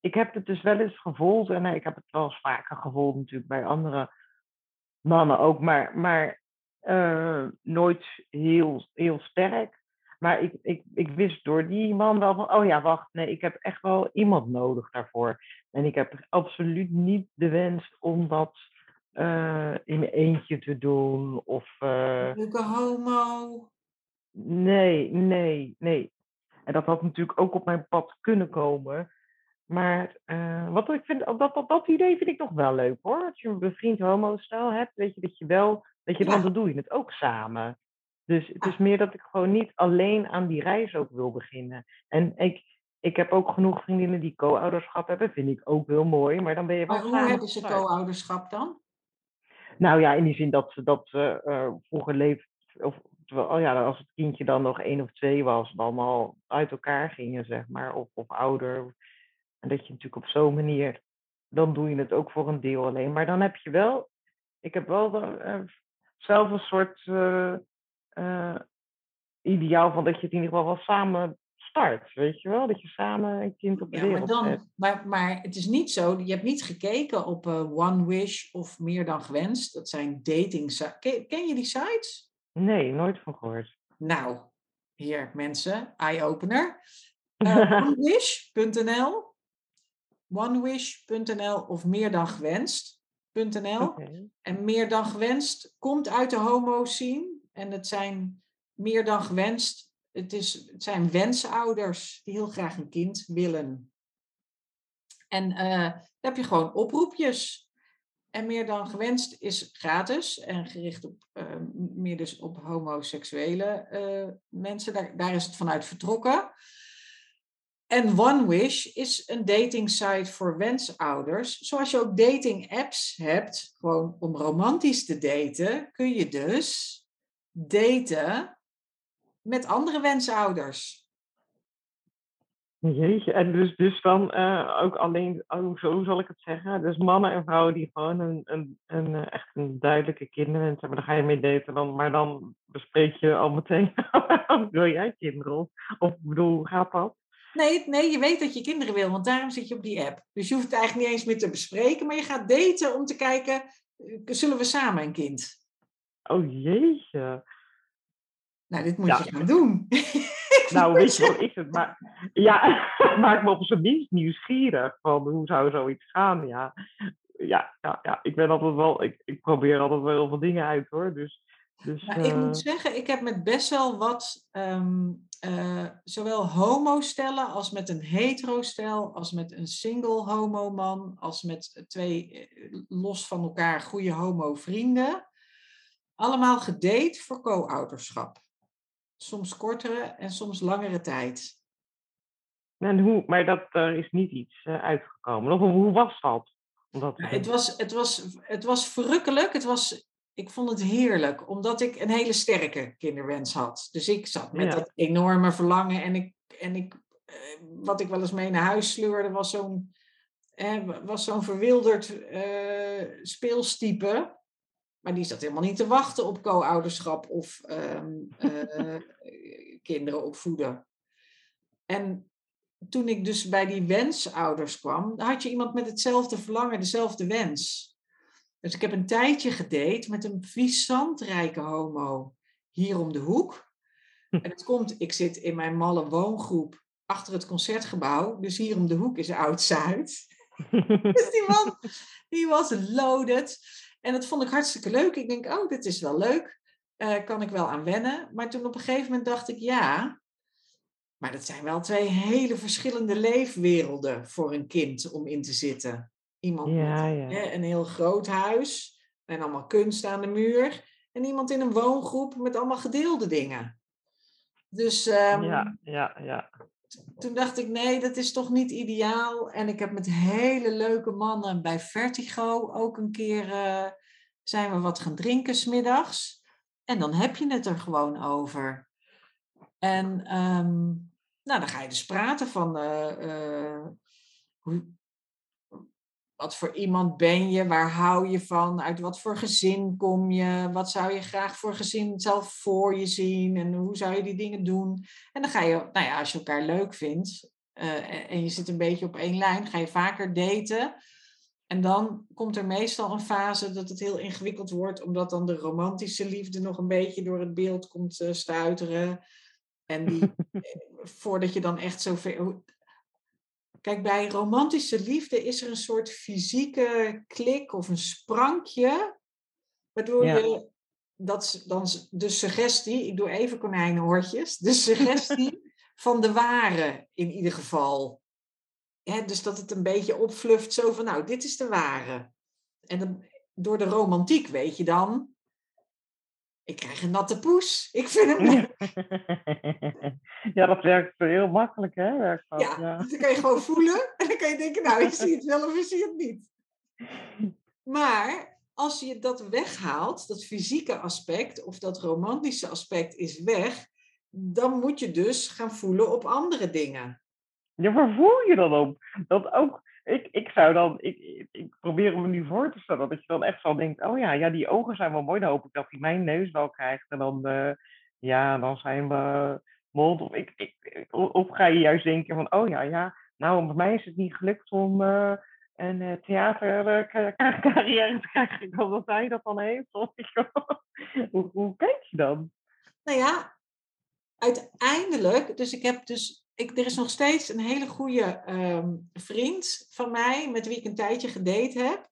ik heb het dus wel eens gevoeld. En nee, ik heb het wel eens vaker gevoeld natuurlijk bij andere mannen ook. Maar, maar uh, nooit heel, heel sterk. Maar ik, ik, ik wist door die man wel van, oh ja, wacht, nee, ik heb echt wel iemand nodig daarvoor. En ik heb absoluut niet de wens om dat uh, in mijn eentje te doen. Of. Uh, Leuke homo. Nee, nee, nee. En dat had natuurlijk ook op mijn pad kunnen komen. Maar uh, wat ik vind, dat, dat, dat idee vind ik nog wel leuk hoor. Als je een bevriend homo-stijl hebt, weet je dat je wel Weet je, want dan doe je het ook samen. Dus het is meer dat ik gewoon niet alleen aan die reis ook wil beginnen. En ik, ik heb ook genoeg vriendinnen die co-ouderschap hebben. Vind ik ook heel mooi. Maar dan ben je wel Maar hoe hebben ze co-ouderschap dan? Nou ja, in die zin dat ze dat ze eh, vroeger leeft, of terwijl, oh ja, als het kindje dan nog één of twee was, dan al uit elkaar gingen, zeg maar, of, of ouder. En dat je natuurlijk op zo'n manier, dan doe je het ook voor een deel alleen. Maar dan heb je wel, ik heb wel de, eh, zelf een soort eh, eh, ideaal van dat je het in ieder geval wel samen start, weet je wel? Dat je samen een kind op de Ja, maar, wereld zet. dan, maar, maar het is niet zo, je hebt niet gekeken op One Wish of Meer dan Gewenst. Dat zijn dating sites. Ken, ken je die sites? Nee, nooit van gehoord. Nou, hier mensen, eye-opener. Onewish.nl onewish.nl of meer dan gewenst.nl. Oké. En meer dan gewenst komt uit de homo-scene. En het zijn meer dan gewenst. Het, is, het zijn wensouders die heel graag een kind willen. En dan heb je gewoon oproepjes. En meer dan gewenst is gratis en gericht op eh, meer dus op homoseksuele eh, mensen. Daar, daar is het vanuit vertrokken. En One Wish is een dating site voor wensouders. Zoals je ook dating apps hebt, gewoon om romantisch te daten, kun je dus daten met andere wensouders. Jeetje, en dus, dus dan eh, ook alleen, oh, zo hoe zal ik het zeggen? Dus mannen en vrouwen die gewoon een, een, een, eh, echt een duidelijke kinderwens hebben, daar ga je mee daten dan, maar dan bespreek je al meteen, wil jij kinderen? Of, of bedoel, hoe gaat dat? Nee, nee, je weet dat je kinderen wil, want daarom zit je op die app. Dus je hoeft het eigenlijk niet eens meer te bespreken, maar je gaat daten om te kijken, eh, zullen we samen een kind? Oh jeetje. Nou, dit moet Ja. je gaan doen. Nou, weet je wat is het? Maar ja, maakt me op zijn minst nieuwsgierig van hoe zou zoiets gaan, ja. Ja, ja, ja. ik ben altijd wel, ik, ik probeer altijd wel heel veel dingen uit hoor, dus... dus Nou, ik eh, moet zeggen, ik heb met best wel wat, ehm, eh, zowel homo-stellen als met een hetero-stel, als met een single homo-man, als met twee eh, los van elkaar goede homo-vrienden. Allemaal gedate voor co-ouderschap. Soms kortere en soms langere tijd. En hoe, maar dat, er is niet iets eh, uitgekomen. Of hoe was dat? Om dat te Ja, het, was, het, was, het was verrukkelijk. Het was, ik vond het heerlijk, omdat ik een hele sterke kinderwens had. Dus ik zat met Ja. dat enorme verlangen. En, ik, en ik, eh, wat ik wel eens mee naar huis sleurde, was zo'n was zo'n verwilderd eh speelstype. Maar die zat helemaal niet te wachten op co-ouderschap of ehm, eh, kinderen opvoeden. En toen ik dus bij die wensouders kwam, had je iemand met hetzelfde verlangen, dezelfde wens. Dus ik heb een tijdje gedate met een visantrijke homo hier om de hoek. En het komt, ik zit in mijn malle woongroep achter het concertgebouw. Dus hier om de hoek is Oud-Zuid. Dus die man, die was loaded. En dat vond ik hartstikke leuk. Ik denk, oh, dit is wel leuk. Eh, kan ik wel aan wennen. Maar toen op een gegeven moment dacht ik, ja. Maar dat zijn wel twee hele verschillende leefwerelden voor een kind om in te zitten. Iemand Ja, met ja. hè, een heel groot huis en allemaal kunst aan de muur. En iemand in een woongroep met allemaal gedeelde dingen. Dus ehm, Ja, ja, ja. toen dacht ik, nee, dat is toch niet ideaal. En ik heb met hele leuke mannen bij Vertigo ook een keer eh, zijn we wat gaan drinken smiddags. En dan heb je het er gewoon over. En ehm, nou, dan ga je dus praten van eh, eh, hoe, wat voor iemand ben je, waar hou je van, uit wat voor gezin kom je, wat zou je graag voor gezin zelf voor je zien en hoe zou je die dingen doen. En dan ga je, nou ja, als je elkaar leuk vindt eh, en- je zit een beetje op één lijn, ga je vaker daten. En dan komt er meestal een fase dat het heel ingewikkeld wordt, omdat dan de romantische liefde nog een beetje door het beeld komt eh, stuiteren. En die, eh, voordat je dan echt zo ver. Kijk, bij romantische liefde is er een soort fysieke klik of een sprankje, waardoor Ja. je dat s- dan de suggestie, ik doe even konijnenhoortjes, de suggestie van de ware in ieder geval. Hè, dus dat het een beetje opfluft, zo van, nou, dit is de ware. En dan, door de romantiek weet je dan, ik krijg een natte poes. Ik vind hem leuk. ja, dat werkt heel makkelijk, hè? Werkt dat, Ja, ja. dus dan kan je gewoon voelen. En dan kan je denken, nou, ik zie het wel of ik zie het niet. Maar als je dat weghaalt, dat fysieke aspect of dat romantische aspect is weg, dan moet je dus gaan voelen op andere dingen. Ja, waar voel je dan op? Dat ook, ik, ik zou dan, ik, ik, probeer me nu voor te stellen dat je dan echt zal denkt, oh ja, ja, die ogen zijn wel mooi, dan hoop ik dat hij mijn neus wel krijgt. En dan, eh, ja, dan zijn we mond. Of, ik, ik, of ga je juist denken van, oh ja, ja, nou, bij mij is het niet gelukt om eh, een eh, theatercarrière te krijgen. Dat hij dat dan heeft. Hoe, hoe kijk je dan? Nou ja, uiteindelijk, dus ik heb dus, ik, er is nog steeds een hele goede ehm, vriend van mij met wie ik een tijdje gedate heb.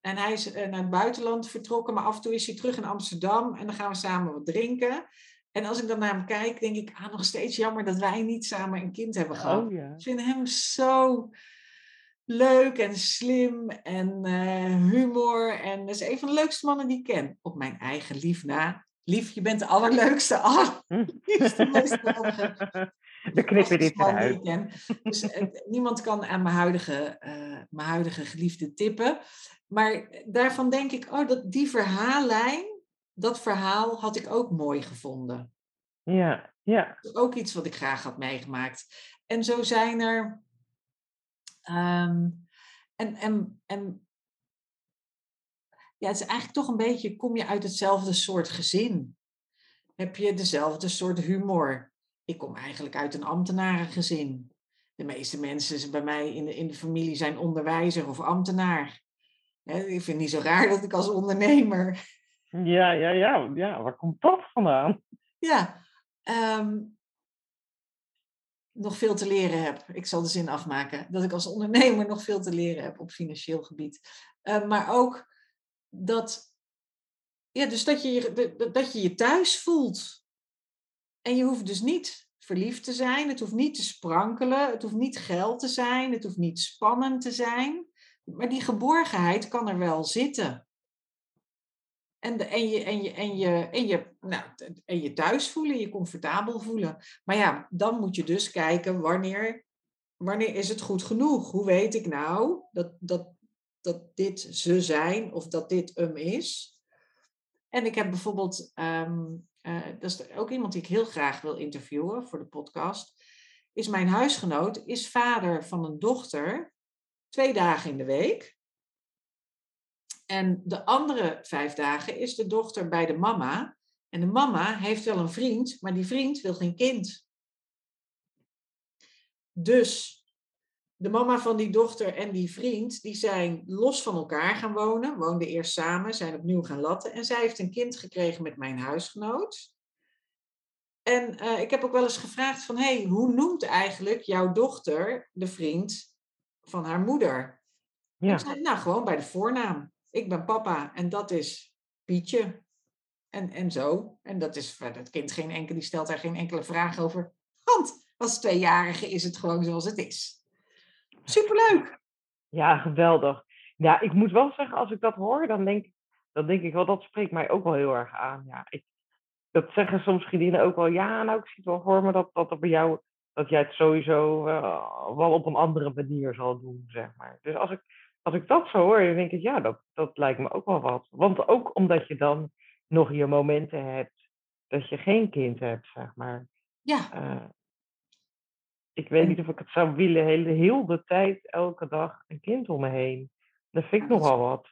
En hij is eh, naar het buitenland vertrokken, maar af en toe is hij terug in Amsterdam en dan gaan we samen wat drinken. En als ik dan naar hem kijk, denk ik, ah, nog steeds jammer dat wij niet samen een kind hebben gehad. Oh ja. Ik vind hem zo leuk en slim en eh, humor. En dat is een van de leukste mannen die ik ken. Op mijn eigen lief na. Lief, je bent de allerleukste, allerliefste, geweldige, We knippen dit eruit. Dus niemand kan aan mijn huidige, eh, mijn huidige geliefde tippen. Maar daarvan denk ik, oh, dat, die verhaallijn, dat verhaal had ik ook mooi gevonden. Ja, ja. Dat is ook iets wat ik graag had meegemaakt. En zo zijn er. ehm, en, en, en ja, het is eigenlijk toch een beetje, kom je uit hetzelfde soort gezin? Heb je dezelfde soort humor? Ik kom eigenlijk uit een ambtenarengezin. De meeste mensen bij mij in de, in de familie zijn onderwijzer of ambtenaar. Ik vind het niet zo raar dat ik als ondernemer Ja, ja, ja, ja. Waar komt dat vandaan? Ja, ehm, nog veel te leren heb. Ik zal de zin afmaken. Dat ik als ondernemer nog veel te leren heb op financieel gebied. Eh, maar ook dat, ja, dus dat je, je dat je je thuis voelt. En je hoeft dus niet verliefd te zijn. Het hoeft niet te sprankelen. Het hoeft niet geld te zijn. Het hoeft niet spannend te zijn. Maar die geborgenheid kan er wel zitten. En, de, en, je, en, je, en, je, en, je, nou, en je thuis voelen, je comfortabel voelen. Maar ja, dan moet je dus kijken wanneer, wanneer is het goed genoeg? Hoe weet ik nou dat, dat, dat dit ze zijn of dat dit hem is? En ik heb bijvoorbeeld, ehm, eh, dat is ook iemand die ik heel graag wil interviewen voor de podcast, is mijn huisgenoot, is vader van een dochter, twee dagen in de week. En de andere vijf dagen is de dochter bij de mama. En de mama heeft wel een vriend, maar die vriend wil geen kind. Dus de mama van die dochter en die vriend, die zijn los van elkaar gaan wonen. Woonden eerst samen, zijn opnieuw gaan latten. En zij heeft een kind gekregen met mijn huisgenoot. En eh, ik heb ook wel eens gevraagd van, hey, hoe noemt eigenlijk jouw dochter de vriend van haar moeder? Ja. Ik zei, nou, gewoon bij de voornaam. Ik ben papa en dat is Pietje. En, en zo. En dat is voor het kind geen enkele, die stelt daar geen enkele vraag over. Want als tweejarige is het gewoon zoals het is. Superleuk. Ja, geweldig. Ja, ik moet wel zeggen, als ik dat hoor, dan denk, dan denk ik wel, dat spreekt mij ook wel heel erg aan. Ja, ik, dat zeggen soms vriendinnen ook wel. Ja, nou, ik zie het wel voor me dat, dat er bij jou, dat jij het sowieso eh, wel op een andere manier zal doen, zeg maar. Dus als ik, als ik dat zo hoor, dan denk ik, ja, dat, dat lijkt me ook wel wat. Want ook omdat je dan nog je momenten hebt dat je geen kind hebt, zeg maar. Ja, Eh, ik weet niet of ik het zou willen, heel, heel de tijd, elke dag, een kind om me heen. Dat vind ik Ja, nogal wat.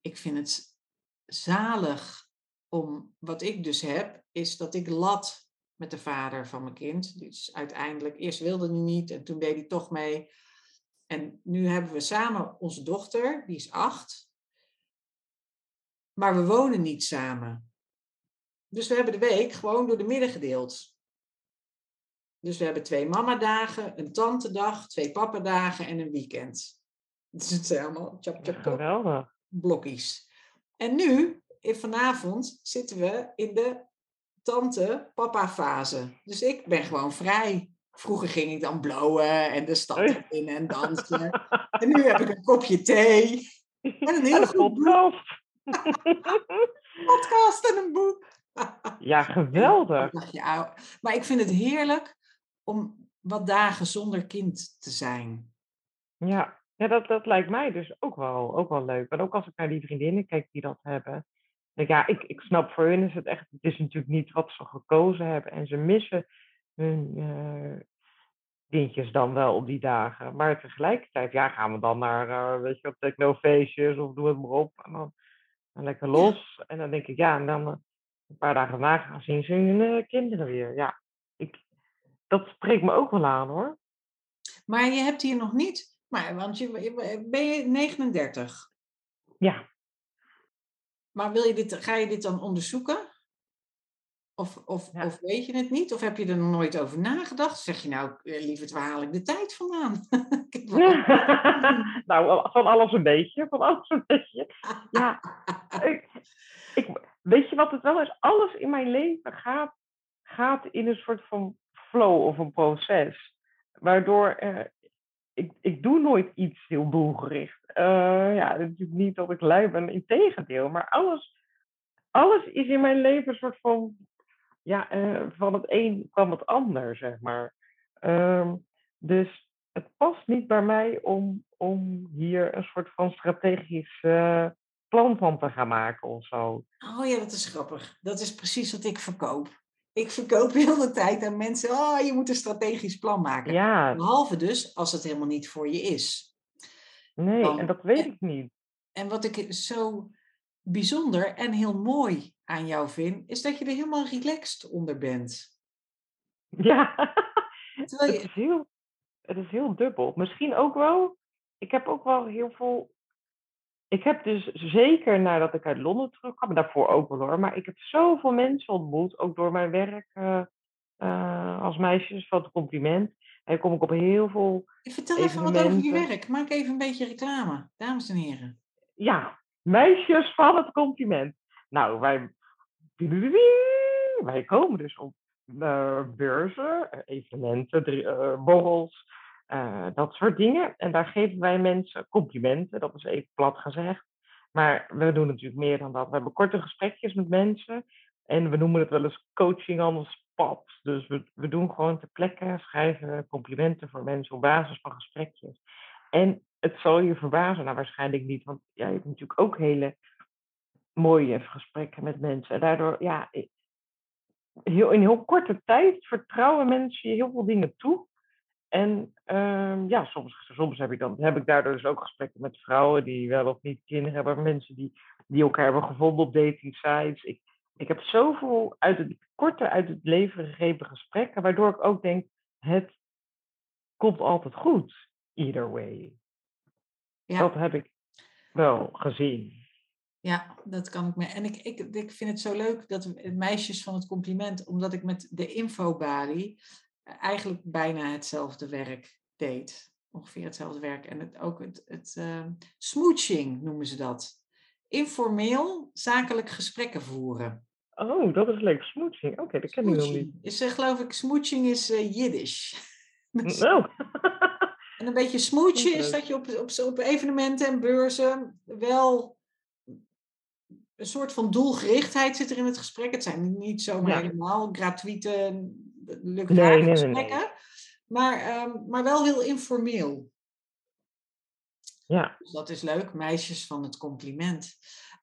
ik vind het zalig om, wat ik dus heb, is dat ik lat met de vader van mijn kind. Dus uiteindelijk, eerst wilde hij niet en toen deed hij toch mee. En nu hebben we samen onze dochter, die is acht. Maar we wonen niet samen. Dus we hebben de week gewoon door de midden gedeeld. Dus we hebben twee mamadagen, een tantedag, twee papadagen en een weekend. Dus het zijn allemaal chap, chap Geweldig. blokjes. En nu, vanavond, zitten we in de tante-papa-fase. Dus ik ben gewoon vrij. Vroeger ging ik dan blowen en de stad in en dansen. En nu heb ik een kopje thee, een heel En een goed boek. podcast. en een boek. Ja, geweldig. Maar ik vind het heerlijk om wat dagen zonder kind te zijn. Ja, ja dat, dat lijkt mij dus ook wel, ook wel leuk. En ook als ik naar die vriendinnen kijk die dat hebben. denk ik, ja, ik, ik snap voor hun is het echt, het is natuurlijk niet wat ze gekozen hebben. En ze missen hun eh kindjes dan wel op die dagen. Maar tegelijkertijd, ja, gaan we dan naar, eh, weet je, wat technofeestjes of doe het maar op. En dan, dan lekker Ja. los. En dan denk ik, ja, en dan eh, een paar dagen daarna gaan zien ze hun eh, kinderen weer. Ja, dat spreekt me ook wel aan hoor. Maar je hebt hier nog niet, maar, want je, ben je 39? Ja, Maar wil je dit, ga je dit dan onderzoeken? Of, of, Ja. of weet je het niet? Of heb je er nog nooit over nagedacht? Zeg je nou, eh, lieverd, waar haal ik de tijd vandaan? Nou, van alles een beetje, van alles een beetje. Ja, ik, ik, weet je wat het wel is? Alles in mijn leven gaat, gaat in een soort van flow of een proces. Waardoor ik, ik doe nooit iets heel doelgericht. Eh ja, natuurlijk niet dat ik lui ben, integendeel. Maar alles, alles is in mijn leven een soort van... Ja, eh, van het een kwam het ander, zeg maar. Ehm, dus het past niet bij mij om, om hier een soort van strategisch eh, plan van te gaan maken of zo. Oh ja, dat is grappig. Dat is precies wat ik verkoop. Ik verkoop heel de tijd aan mensen, oh, je moet een strategisch plan maken. Ja, Behalve dus als het helemaal niet voor je is. nee, Dan- en dat weet ik niet. En wat ik zo bijzonder en heel mooi aan jou vind, is dat je er helemaal relaxed onder bent. Ja, het is, heel, het is heel dubbel. Misschien ook wel, ik heb ook wel heel veel... Ik heb dus zeker nadat ik uit Londen terugkwam, maar daarvoor ook wel hoor, maar ik heb zoveel mensen ontmoet, ook door mijn werk eh, eh, als meisjes van het compliment. En kom ik op heel veel vertel even wat over je werk. Maak even een beetje reclame, dames en heren. ja, meisjes van het compliment. Nou, wij, wij komen dus op eh, beurzen, evenementen, drie- borrels, eh, dat soort dingen. En daar geven wij mensen complimenten, dat is even plat gezegd. Maar we doen natuurlijk meer dan dat. We hebben korte gesprekjes met mensen. En we noemen het wel eens coaching spot. Dus we, we doen gewoon ter plekke, schrijven complimenten voor mensen op basis van gesprekjes. En het zal je verbazen, nou waarschijnlijk niet, want jij hebt natuurlijk ook hele mooie gesprekken met mensen. En daardoor, ja, heel, in heel korte tijd vertrouwen mensen je heel veel dingen toe. En ehm, ja, soms, soms heb, ik dan, heb ik daardoor dus ook gesprekken met vrouwen die wel of niet kinderen hebben, mensen die, die elkaar hebben gevonden op dating sites. Ik, ik heb zoveel uit het korte uit het leven gegrepen gesprekken, waardoor ik ook denk, het komt altijd goed, either way. Ja. Dat heb ik wel gezien. Ja, dat kan ik me. En ik, ik, ik vind het zo leuk dat meisjes van het compliment, omdat ik met de infobalie eigenlijk bijna hetzelfde werk deed. Ongeveer hetzelfde werk. En het, ook het, het eh, smooching noemen ze dat. Informeel zakelijk gesprekken voeren. Oh, dat is leuk. Smooching. Oké, dat ken ik nog niet. Is, eh, geloof ik, smooching is eh, Jiddisch. Oh. En een beetje smoochen is dat je op, op, op evenementen en beurzen wel een soort van doelgerichtheid zit er in het gesprek. Het zijn niet zomaar Ja. helemaal gratuite, Nee, lukraak nee, gesprekken. Maar, ehm, maar wel heel informeel. Ja, Dus dat is leuk, meisjes van het compliment.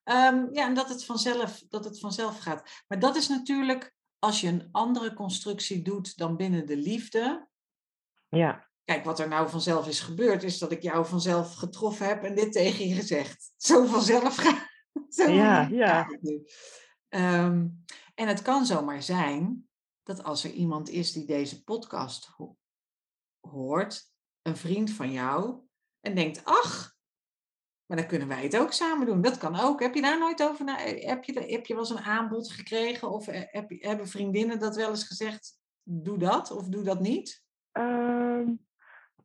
Ehm, ja, en dat het, vanzelf, dat het vanzelf gaat. Maar dat is natuurlijk, als je een andere constructie doet dan binnen de liefde, ja, Kijk, wat er nou vanzelf is gebeurd, is dat ik jou vanzelf getroffen heb en dit tegen je gezegd. Zo vanzelf gaat zo Ja, ja. Ehm, en het kan zomaar zijn dat als er iemand is die deze podcast ho- hoort, een vriend van jou, en denkt, ach, maar dan kunnen wij het ook samen doen. Dat kan ook. Heb je daar nooit over na? Heb je, heb je wel eens een aanbod gekregen? Of eh, heb, hebben vriendinnen dat wel eens gezegd? Doe dat of doe dat niet? Ehm,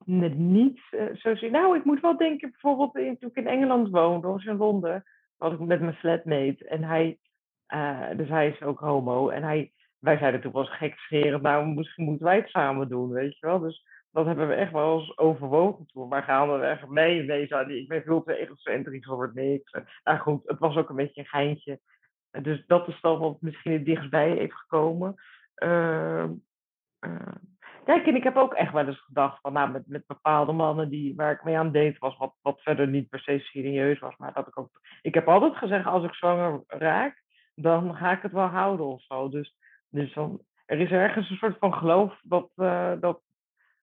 net niet eh, zozeer. Nou, ik moet wel denken, bijvoorbeeld toen ik in Engeland woonde, was in Londen, was ik met mijn flatmate. En hij, eh, dus hij is ook homo. En hij, wij zeiden toen was gekscherend, nou, misschien moeten wij het samen doen, weet je wel. Dus dat hebben we echt wel eens overwogen toen. Maar gaan we echt mee? Nee, hij, ik ben veel te egocentrisch voor niks. En, Nou goed, het was ook een beetje een geintje. dus dat is dan wat misschien het dichtstbij heeft gekomen. Ehm, eh, kijk, en ik heb ook echt wel eens gedacht van, nou, met, met bepaalde mannen die, waar ik mee aan date was, wat, wat verder niet per se serieus was, maar dat ik ook, ik heb altijd gezegd, als ik zwanger raak, dan ga ik het wel houden of zo. Dus, dus dan, er is ergens een soort van geloof dat, uh, dat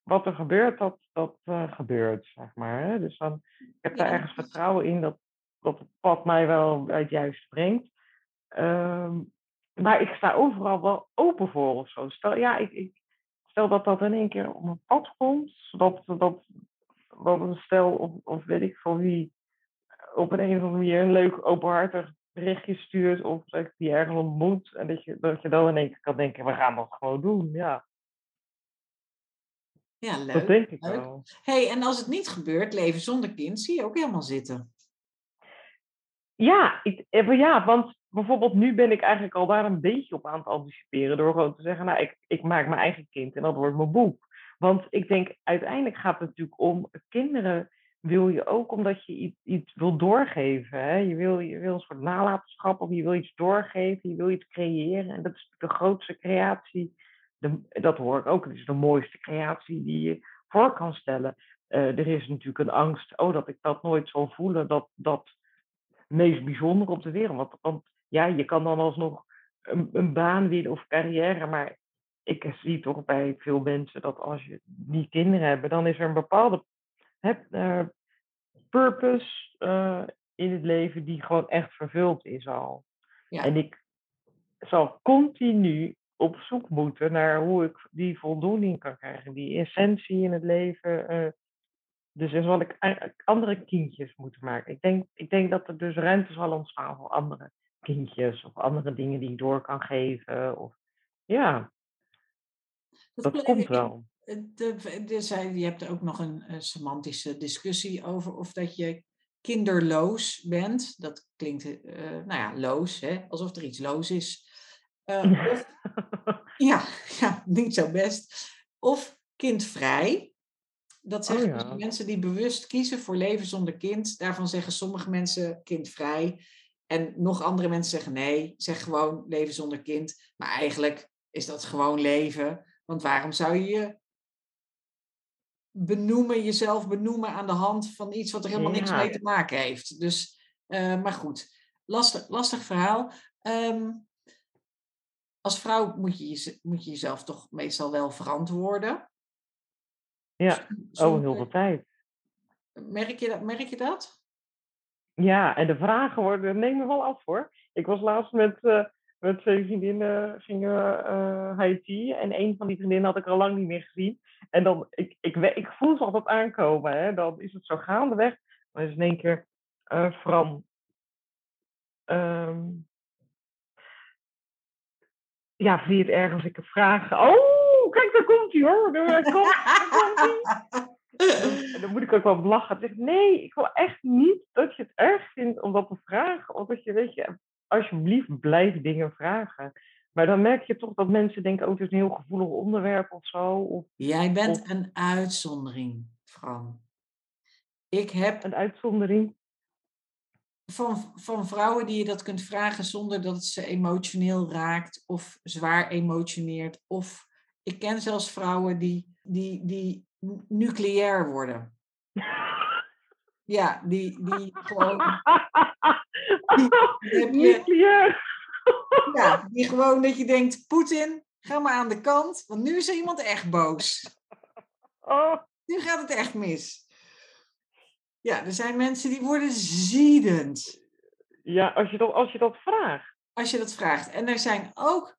wat er gebeurt, dat, dat uh, gebeurt, zeg maar. Hè? Dus dan, ik heb daar ergens vertrouwen in dat, dat het pad mij wel het juiste brengt. Um, maar ik sta overal wel open voor of zo. Stel, ja, ik, ik, stel dat dat in één keer op mijn pad komt. Dat, dat, dat een stel of, of weet ik van wie op een, een of andere manier een leuk openhartig berichtje stuurt. Of dat ik die ergens ontmoet. En dat je, dat je dan in één keer kan denken, we gaan dat gewoon doen. Ja. Ja, leuk. Dat denk ik leuk. wel. hey, en als het niet gebeurt, leven zonder kind, zie je ook helemaal zitten. Ja, ik, ja, want bijvoorbeeld nu ben ik eigenlijk al daar een beetje op aan het anticiperen. Door gewoon te zeggen, nou, ik, ik maak mijn eigen kind en dat wordt mijn boek. Want ik denk, uiteindelijk gaat het natuurlijk om kinderen wil je ook omdat je iets, wil doorgeven. Hè? Je, wil, je wil een soort nalatenschap of je wil iets doorgeven, je wil iets creëren. En dat is de grootste creatie, dat hoor ik ook, het is de mooiste creatie die je voor kan stellen. Uh, er is natuurlijk een angst, oh, dat ik dat nooit zal voelen, dat dat meest bijzonder op de wereld. Want, ja, je kan dan alsnog een, een baan winnen of carrière, maar ik zie toch bij veel mensen dat als je die kinderen hebben, dan is er een bepaalde heb, uh, purpose uh, in het leven die gewoon echt vervuld is al. Ja. En ik zal continu op zoek moeten naar hoe ik die voldoening kan krijgen, die essentie in het leven. Uh, dus dan zal ik andere kindjes moeten maken. Ik denk, ik denk dat er dus ruimte zal ontstaan voor andere kindjes of andere dingen die ik door kan geven. Of, ja, dat, dat komt wel. De, de, zei, je hebt ook nog een, een, semantische discussie over of dat je kinderloos bent. Dat klinkt, uh, nou ja, loos, hè? alsof er iets loos is. Uh, of, ja, ja, niet zo best. Of kindvrij. Dat zeggen oh, ja. dus mensen die bewust kiezen voor leven zonder kind. Daarvan zeggen sommige mensen kindvrij. En nog andere mensen zeggen nee, zeg gewoon leven zonder kind. Maar eigenlijk is dat gewoon leven. Want waarom zou je je benoemen, jezelf benoemen aan de hand van iets wat er helemaal niks mee te maken heeft? Dus, eh, maar goed, lastig, lastig verhaal. Ehm, als vrouw moet je, moet je jezelf toch meestal wel verantwoorden. Ja, Som- oh, heel veel tijd. Merk je dat? Merk je dat? Ja, en de vragen worden, nemen wel af hoor. Ik was laatst met, eh, met twee vriendinnen, gingen eh Haiti. En een van die vriendinnen had ik al lang niet meer gezien. En dan, ik, ik, we- ik voel ze altijd aankomen. Hè. Dan is het zo gaandeweg. Dan is in één keer, eh Fran. ehm, ja, je het erg als ik een vraag... Oh, kijk, daar komt hij hoor. Daar komt, daar komt. En dan moet ik ook wel lachen. Zeg ik, nee, ik wil echt niet dat je het erg vindt om dat te vragen. Of dat je, weet je, alsjeblieft blijf dingen vragen. Maar dan merk je toch dat mensen denken, oh, het is een heel gevoelig onderwerp of zo. Of Jij bent Of- een uitzondering, Fran. Ik heb een uitzondering. van, van vrouwen die je dat kunt vragen zonder dat het ze emotioneel raakt of zwaar emotioneert. Of ik ken zelfs vrouwen die, die, die nu- nucleair worden. Ja, die, die gewoon. die Nucleair. Ja, die gewoon dat je denkt, Poetin, ga maar aan de kant, want nu is er iemand echt boos. Oh, Nu gaat het echt mis. Ja, er zijn mensen die worden ziedend ja, als je, dat, als je dat vraagt. als je dat vraagt. En er zijn ook,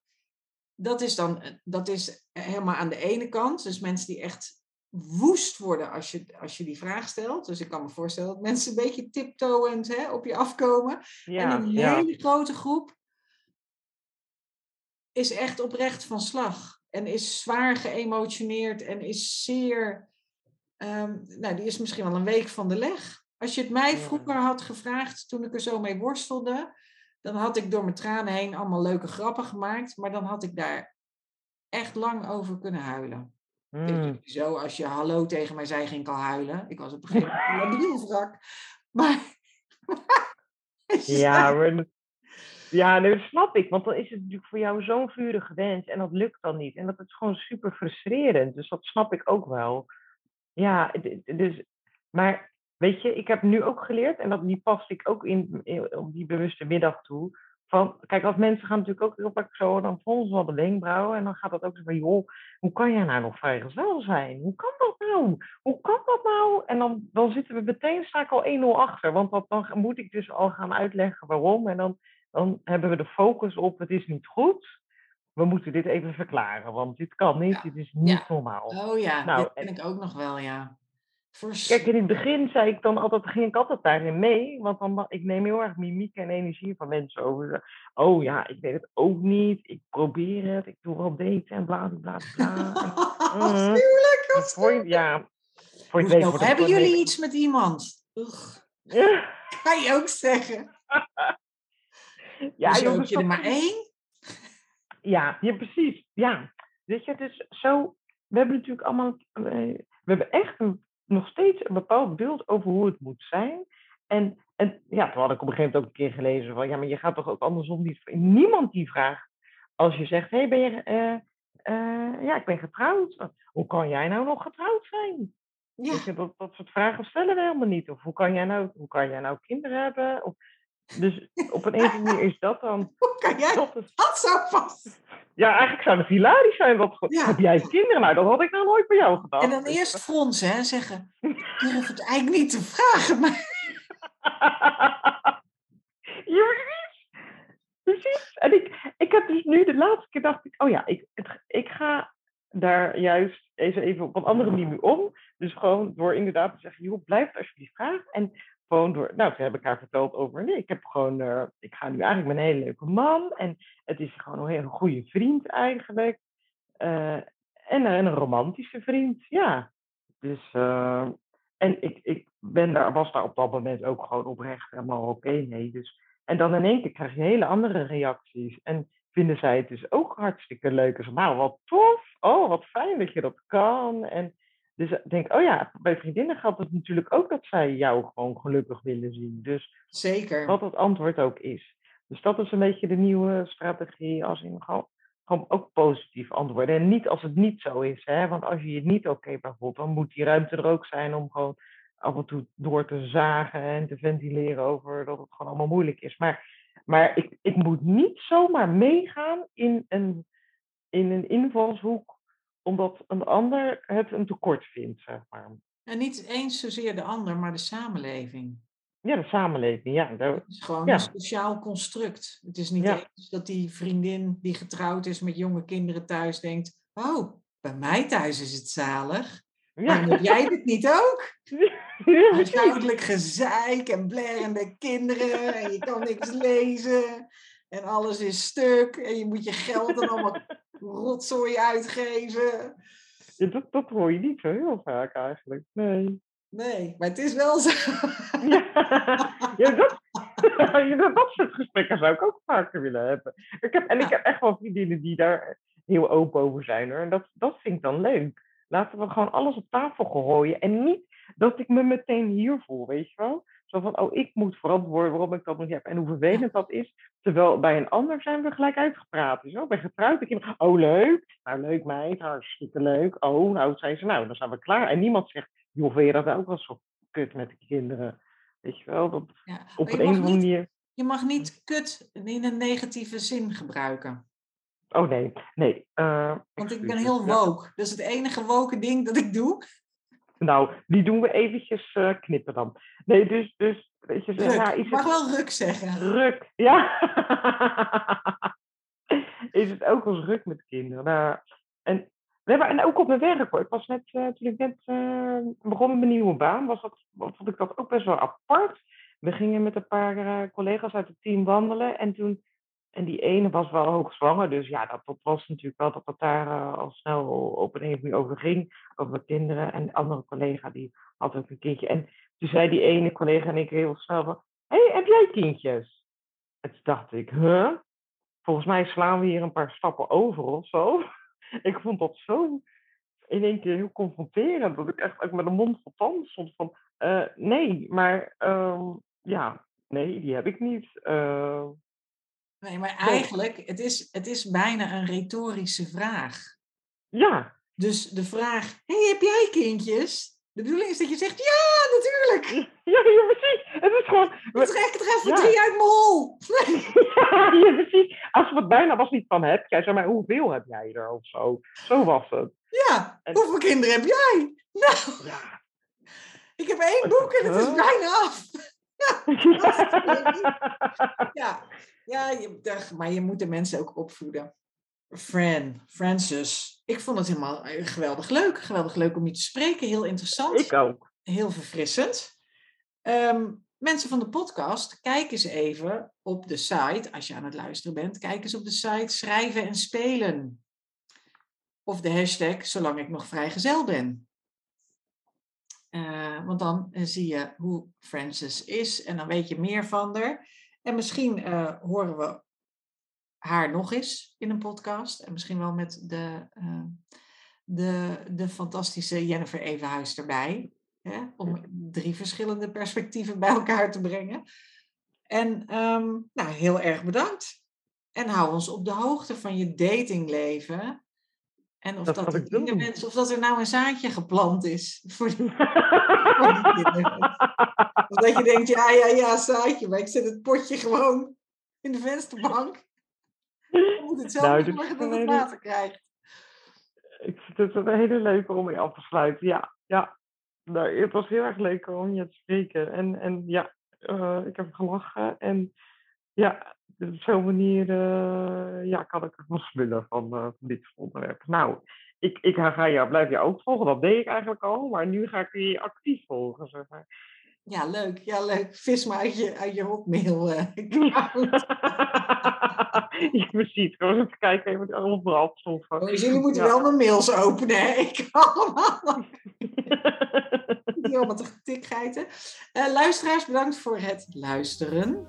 dat is dan, dat is helemaal aan de ene kant, dus mensen die echt woest worden als je, als je die vraag stelt. Dus ik kan me voorstellen dat mensen een beetje tiptoeend hè, op je afkomen. Ja, en een ja. hele grote groep is echt oprecht van slag. En is zwaar geëmotioneerd en is zeer. ehm, nou, die is misschien wel een week van de leg. Als je het mij vroeger had gevraagd, toen ik er zo mee worstelde, dan had ik door mijn tranen heen allemaal leuke grappen gemaakt. Maar dan had ik daar echt lang over kunnen huilen. Mm. Zo, als je hallo tegen mij zei, ging ik al huilen. Ik was op een gegeven moment een. Maar. Ja, maar Ja, nee, dat snap ik. Want dan is het natuurlijk voor jou zo'n vurige wens en dat lukt dan niet. En dat is gewoon super frustrerend. Dus dat snap ik ook wel. Ja, dus, maar weet je, ik heb nu ook geleerd, en dat, die past ik ook in, in- op die bewuste middag toe. Van, kijk, als mensen gaan natuurlijk ook heel vaak zo, dan volgen ze wel de wenkbrauwen. En dan gaat dat ook zo van, joh, hoe kan jij nou nog vrijgezel zijn? Hoe kan dat nou? Hoe kan dat nou? En dan, dan zitten we meteen, sta ik al 1-0 achter. Want dat, dan moet ik dus al gaan uitleggen waarom. En dan, dan hebben we de focus op, het is niet goed. We moeten dit even verklaren, want dit kan niet, Ja, dit is niet ja. normaal. Oh ja, Nou, dit ken ik ook nog wel, ja. Vers... Kijk, in het begin zei ik dan altijd, ging ik altijd daarin mee, want dan, ma- ik neem heel erg mimiek en energie van mensen over. Oh ja, ik weet het ook niet, ik probeer het, ik doe wel daten en bla bla bla. voor je, gruwelijk. ja, voor het weet hebben jullie iets met iemand? Ugh, Ja, kan je ook zeggen. ja je er maar één? Ja, ja, precies. Ja. Weet je, dus zo, we hebben natuurlijk allemaal, eh, we hebben echt een, nog steeds een bepaald beeld over hoe het moet zijn. En, en ja, toen had ik op een gegeven moment ook een keer gelezen van, ja, maar je gaat toch ook andersom niet, niemand die vraagt, als je zegt, hé, hey, ben je, eh, eh, ja, ik ben getrouwd. Hoe kan jij nou nog getrouwd zijn? Ja, dat, dat soort vragen stellen we helemaal niet. Of hoe kan jij nou, hoe kan jij nou kinderen hebben? Of, dus op een, andere manier is dat dan, hoe kan jij dat is, dat zo vast? Ja, eigenlijk zou het hilarisch zijn. Wat, Ja. Heb jij kinderen? Nou, dat had ik nou nooit bij jou gedaan. En dan eerst fronsen en zeggen, ik durf het eigenlijk niet te vragen, maar ja, precies. Precies. En ik, ik heb dus nu, de laatste keer dacht ik, oh ja, ik, het- ik ga daar juist eens even op een andere manier mee om. Dus gewoon door inderdaad te zeggen, joh, blijf het alsjeblieft vragen. En gewoon door, nou, heb ik haar verteld over, nee, ik heb gewoon, eh, ik ga nu eigenlijk met een hele leuke man. En het is gewoon een hele goede vriend eigenlijk. Eh, en, en een romantische vriend, ja. Dus, eh, en ik, ik ben daar, was daar op dat moment ook gewoon oprecht helemaal oké mee. Dus, en dan in één keer krijg je hele andere reacties. En vinden zij het dus ook hartstikke leuk. Zo, nou, wat tof. Oh, wat fijn dat je dat kan. En dus ik denk, oh ja, bij vriendinnen geldt het natuurlijk ook dat zij jou gewoon gelukkig willen zien. Dus zeker. wat het antwoord ook is. Dus dat is een beetje de nieuwe strategie, als in gewoon, gewoon ook positief antwoorden. En niet als het niet zo is, hè? want als je je niet oké bij voelt, dan moet die ruimte er ook zijn om gewoon af en toe door te zagen en te ventileren over dat het gewoon allemaal moeilijk is. Maar, maar ik, ik moet niet zomaar meegaan in een, in een invalshoek, omdat een ander het een tekort vindt, zeg maar. En niet eens zozeer de ander, maar de samenleving. Ja, de samenleving, ja. daar- Het is gewoon Ja. een sociaal construct. Het is niet Ja. eens dat die vriendin die getrouwd is met jonge kinderen thuis denkt... Oh, bij mij thuis is het zalig. Waarom heb jij dit niet ook? Ja. Huishoudelijk gezeik en blerende kinderen en je kan niks lezen en alles is stuk en je moet je geld dan allemaal rotzooi uitgeven. Ja, dat, dat hoor je niet zo heel vaak eigenlijk. Nee. Nee, maar het is wel zo. Ja, ja, dat, ja, dat, soort gesprekken zou ik ook vaker willen hebben. Ik heb, en ik heb echt wel vriendinnen die daar heel open over zijn hoor. En dat, dat vind ik dan leuk. Laten we gewoon alles op tafel gooien. En niet dat ik me meteen hier voel, weet je wel? Zo van, oh, ik moet verantwoorden waarom ik dat nog niet heb. En hoe vervelend dat is. Terwijl bij een ander zijn we gelijk uitgepraat. Dus, oh, ben getrouwd. Ik denk, oh, leuk. Nou, leuk meid. Hartstikke leuk. Oh, nou, zei ze, nou, dan zijn we klaar. En niemand zegt, joh, vind je dat ook wel zo kut met de kinderen? Weet je wel? Dat, Ja. op een of manier. je mag niet kut in een negatieve zin gebruiken. Oh nee, nee. eh, Want ik ben heel woke. Dat is het enige woke ding dat ik doe. Nou, die doen we eventjes eh, knippen dan. Nee, dus, dus weet je, Ruk. ja, ik is mag het wel ruk zeggen. ruk? Ja. is het ook als ruk met kinderen? Nou, en, nee, maar, en ook op mijn werk hoor. Ik was net, eh, toen ik net eh, begon met mijn nieuwe baan, was dat, vond ik dat ook best wel apart. We gingen met een paar collega's uit het team wandelen en toen en die ene was wel hoogzwanger, dus ja, dat, was natuurlijk wel dat het daar eh, al snel op een manier over ging, over kinderen. En de andere collega die had ook een kindje. En toen zei die ene collega en ik heel snel van, hé, hey, heb jij kindjes? En toen dacht ik, huh? Volgens mij slaan we hier een paar stappen over of zo. ik vond dat zo in één keer heel confronterend, dat ik echt ook met een mond vol tanden stond van, eh, nee, maar ehm, ja, nee, die heb ik niet. Eh, Nee, maar eigenlijk, het is, het is bijna een retorische vraag. Ja, Dus de vraag, hey, heb jij kindjes? De bedoeling is dat je zegt, ja, natuurlijk. ja, ja, precies. Het is gewoon... Ik trek er even Ja. drie uit mijn hol. Ja, ja, precies. Als het bijna was niet van heb jij, zeg maar, hoeveel heb jij er of zo? Zo was het. Ja, En- hoeveel kinderen heb jij? Nou, Ja. ik heb één boek en het is bijna af. Ja, ja je, dag- maar je moet de mensen ook opvoeden. Fran, Francis. Ik vond het helemaal eh, geweldig leuk. Geweldig leuk om je te spreken. Heel interessant. Ik ook. Heel verfrissend. Ehm, mensen van de podcast, kijk eens even op de site, als je aan het luisteren bent, kijk eens op de site schrijven en spelen. Of de hashtag, zolang ik nog vrijgezel ben. Eh, want dan eh, zie je hoe Frances is en dan weet je meer van haar. En misschien eh, horen we haar nog eens in een podcast. En misschien wel met de, eh, de, de fantastische Jennifer Evenhuis erbij. Hè? Om drie verschillende perspectieven bij elkaar te brengen. En ehm, nou, heel erg bedankt. En hou ons op de hoogte van je datingleven. En of Dat of dat er nou een zaadje geplant is voor die, voor die kinderen. Of dat je denkt, ja, ja, ja, zaadje, maar ik zet het potje gewoon in de vensterbank. Je moet het zelf Nou, zorgen dat het water krijgt. Ik vind het een hele leuke om mee af te sluiten. Ja, ja. Nou, het was heel erg leuk om je te spreken. En, en ja, eh, ik heb gelachen. En ja, op zo'n manier eh, ja, kan ik wel smullen van, eh, van dit onderwerp. Nou, ik, ik ga jou, blijf je ook volgen. Dat deed ik eigenlijk al. Maar nu ga ik je actief volgen. Zeg maar. Ja, leuk. Ja, leuk. Vis maar uit je, uit je hotmail eh, account. ja, precies. Gewoon even kijken, even allemaal brandstoffen. Dus jullie moeten Ja. wel mijn mails openen, hè? Ik allemaal. Die allemaal te tikgeiten. Eh luisteraars, bedankt voor het luisteren.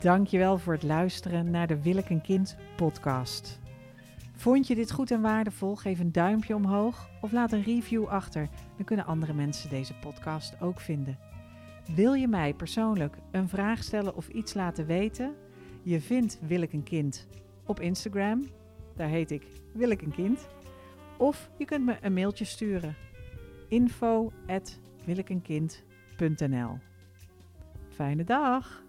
Dankjewel voor het luisteren naar de Wil ik een kind podcast. Vond je dit goed en waardevol? Geef een duimpje omhoog of laat een review achter. Dan kunnen andere mensen deze podcast ook vinden. Wil je mij persoonlijk een vraag stellen of iets laten weten? Je vindt Wil ik een kind op Instagram. Daar heet ik Wil ik een kind. Of je kunt me een mailtje sturen. info@wilikeenkind.nl Fijne dag!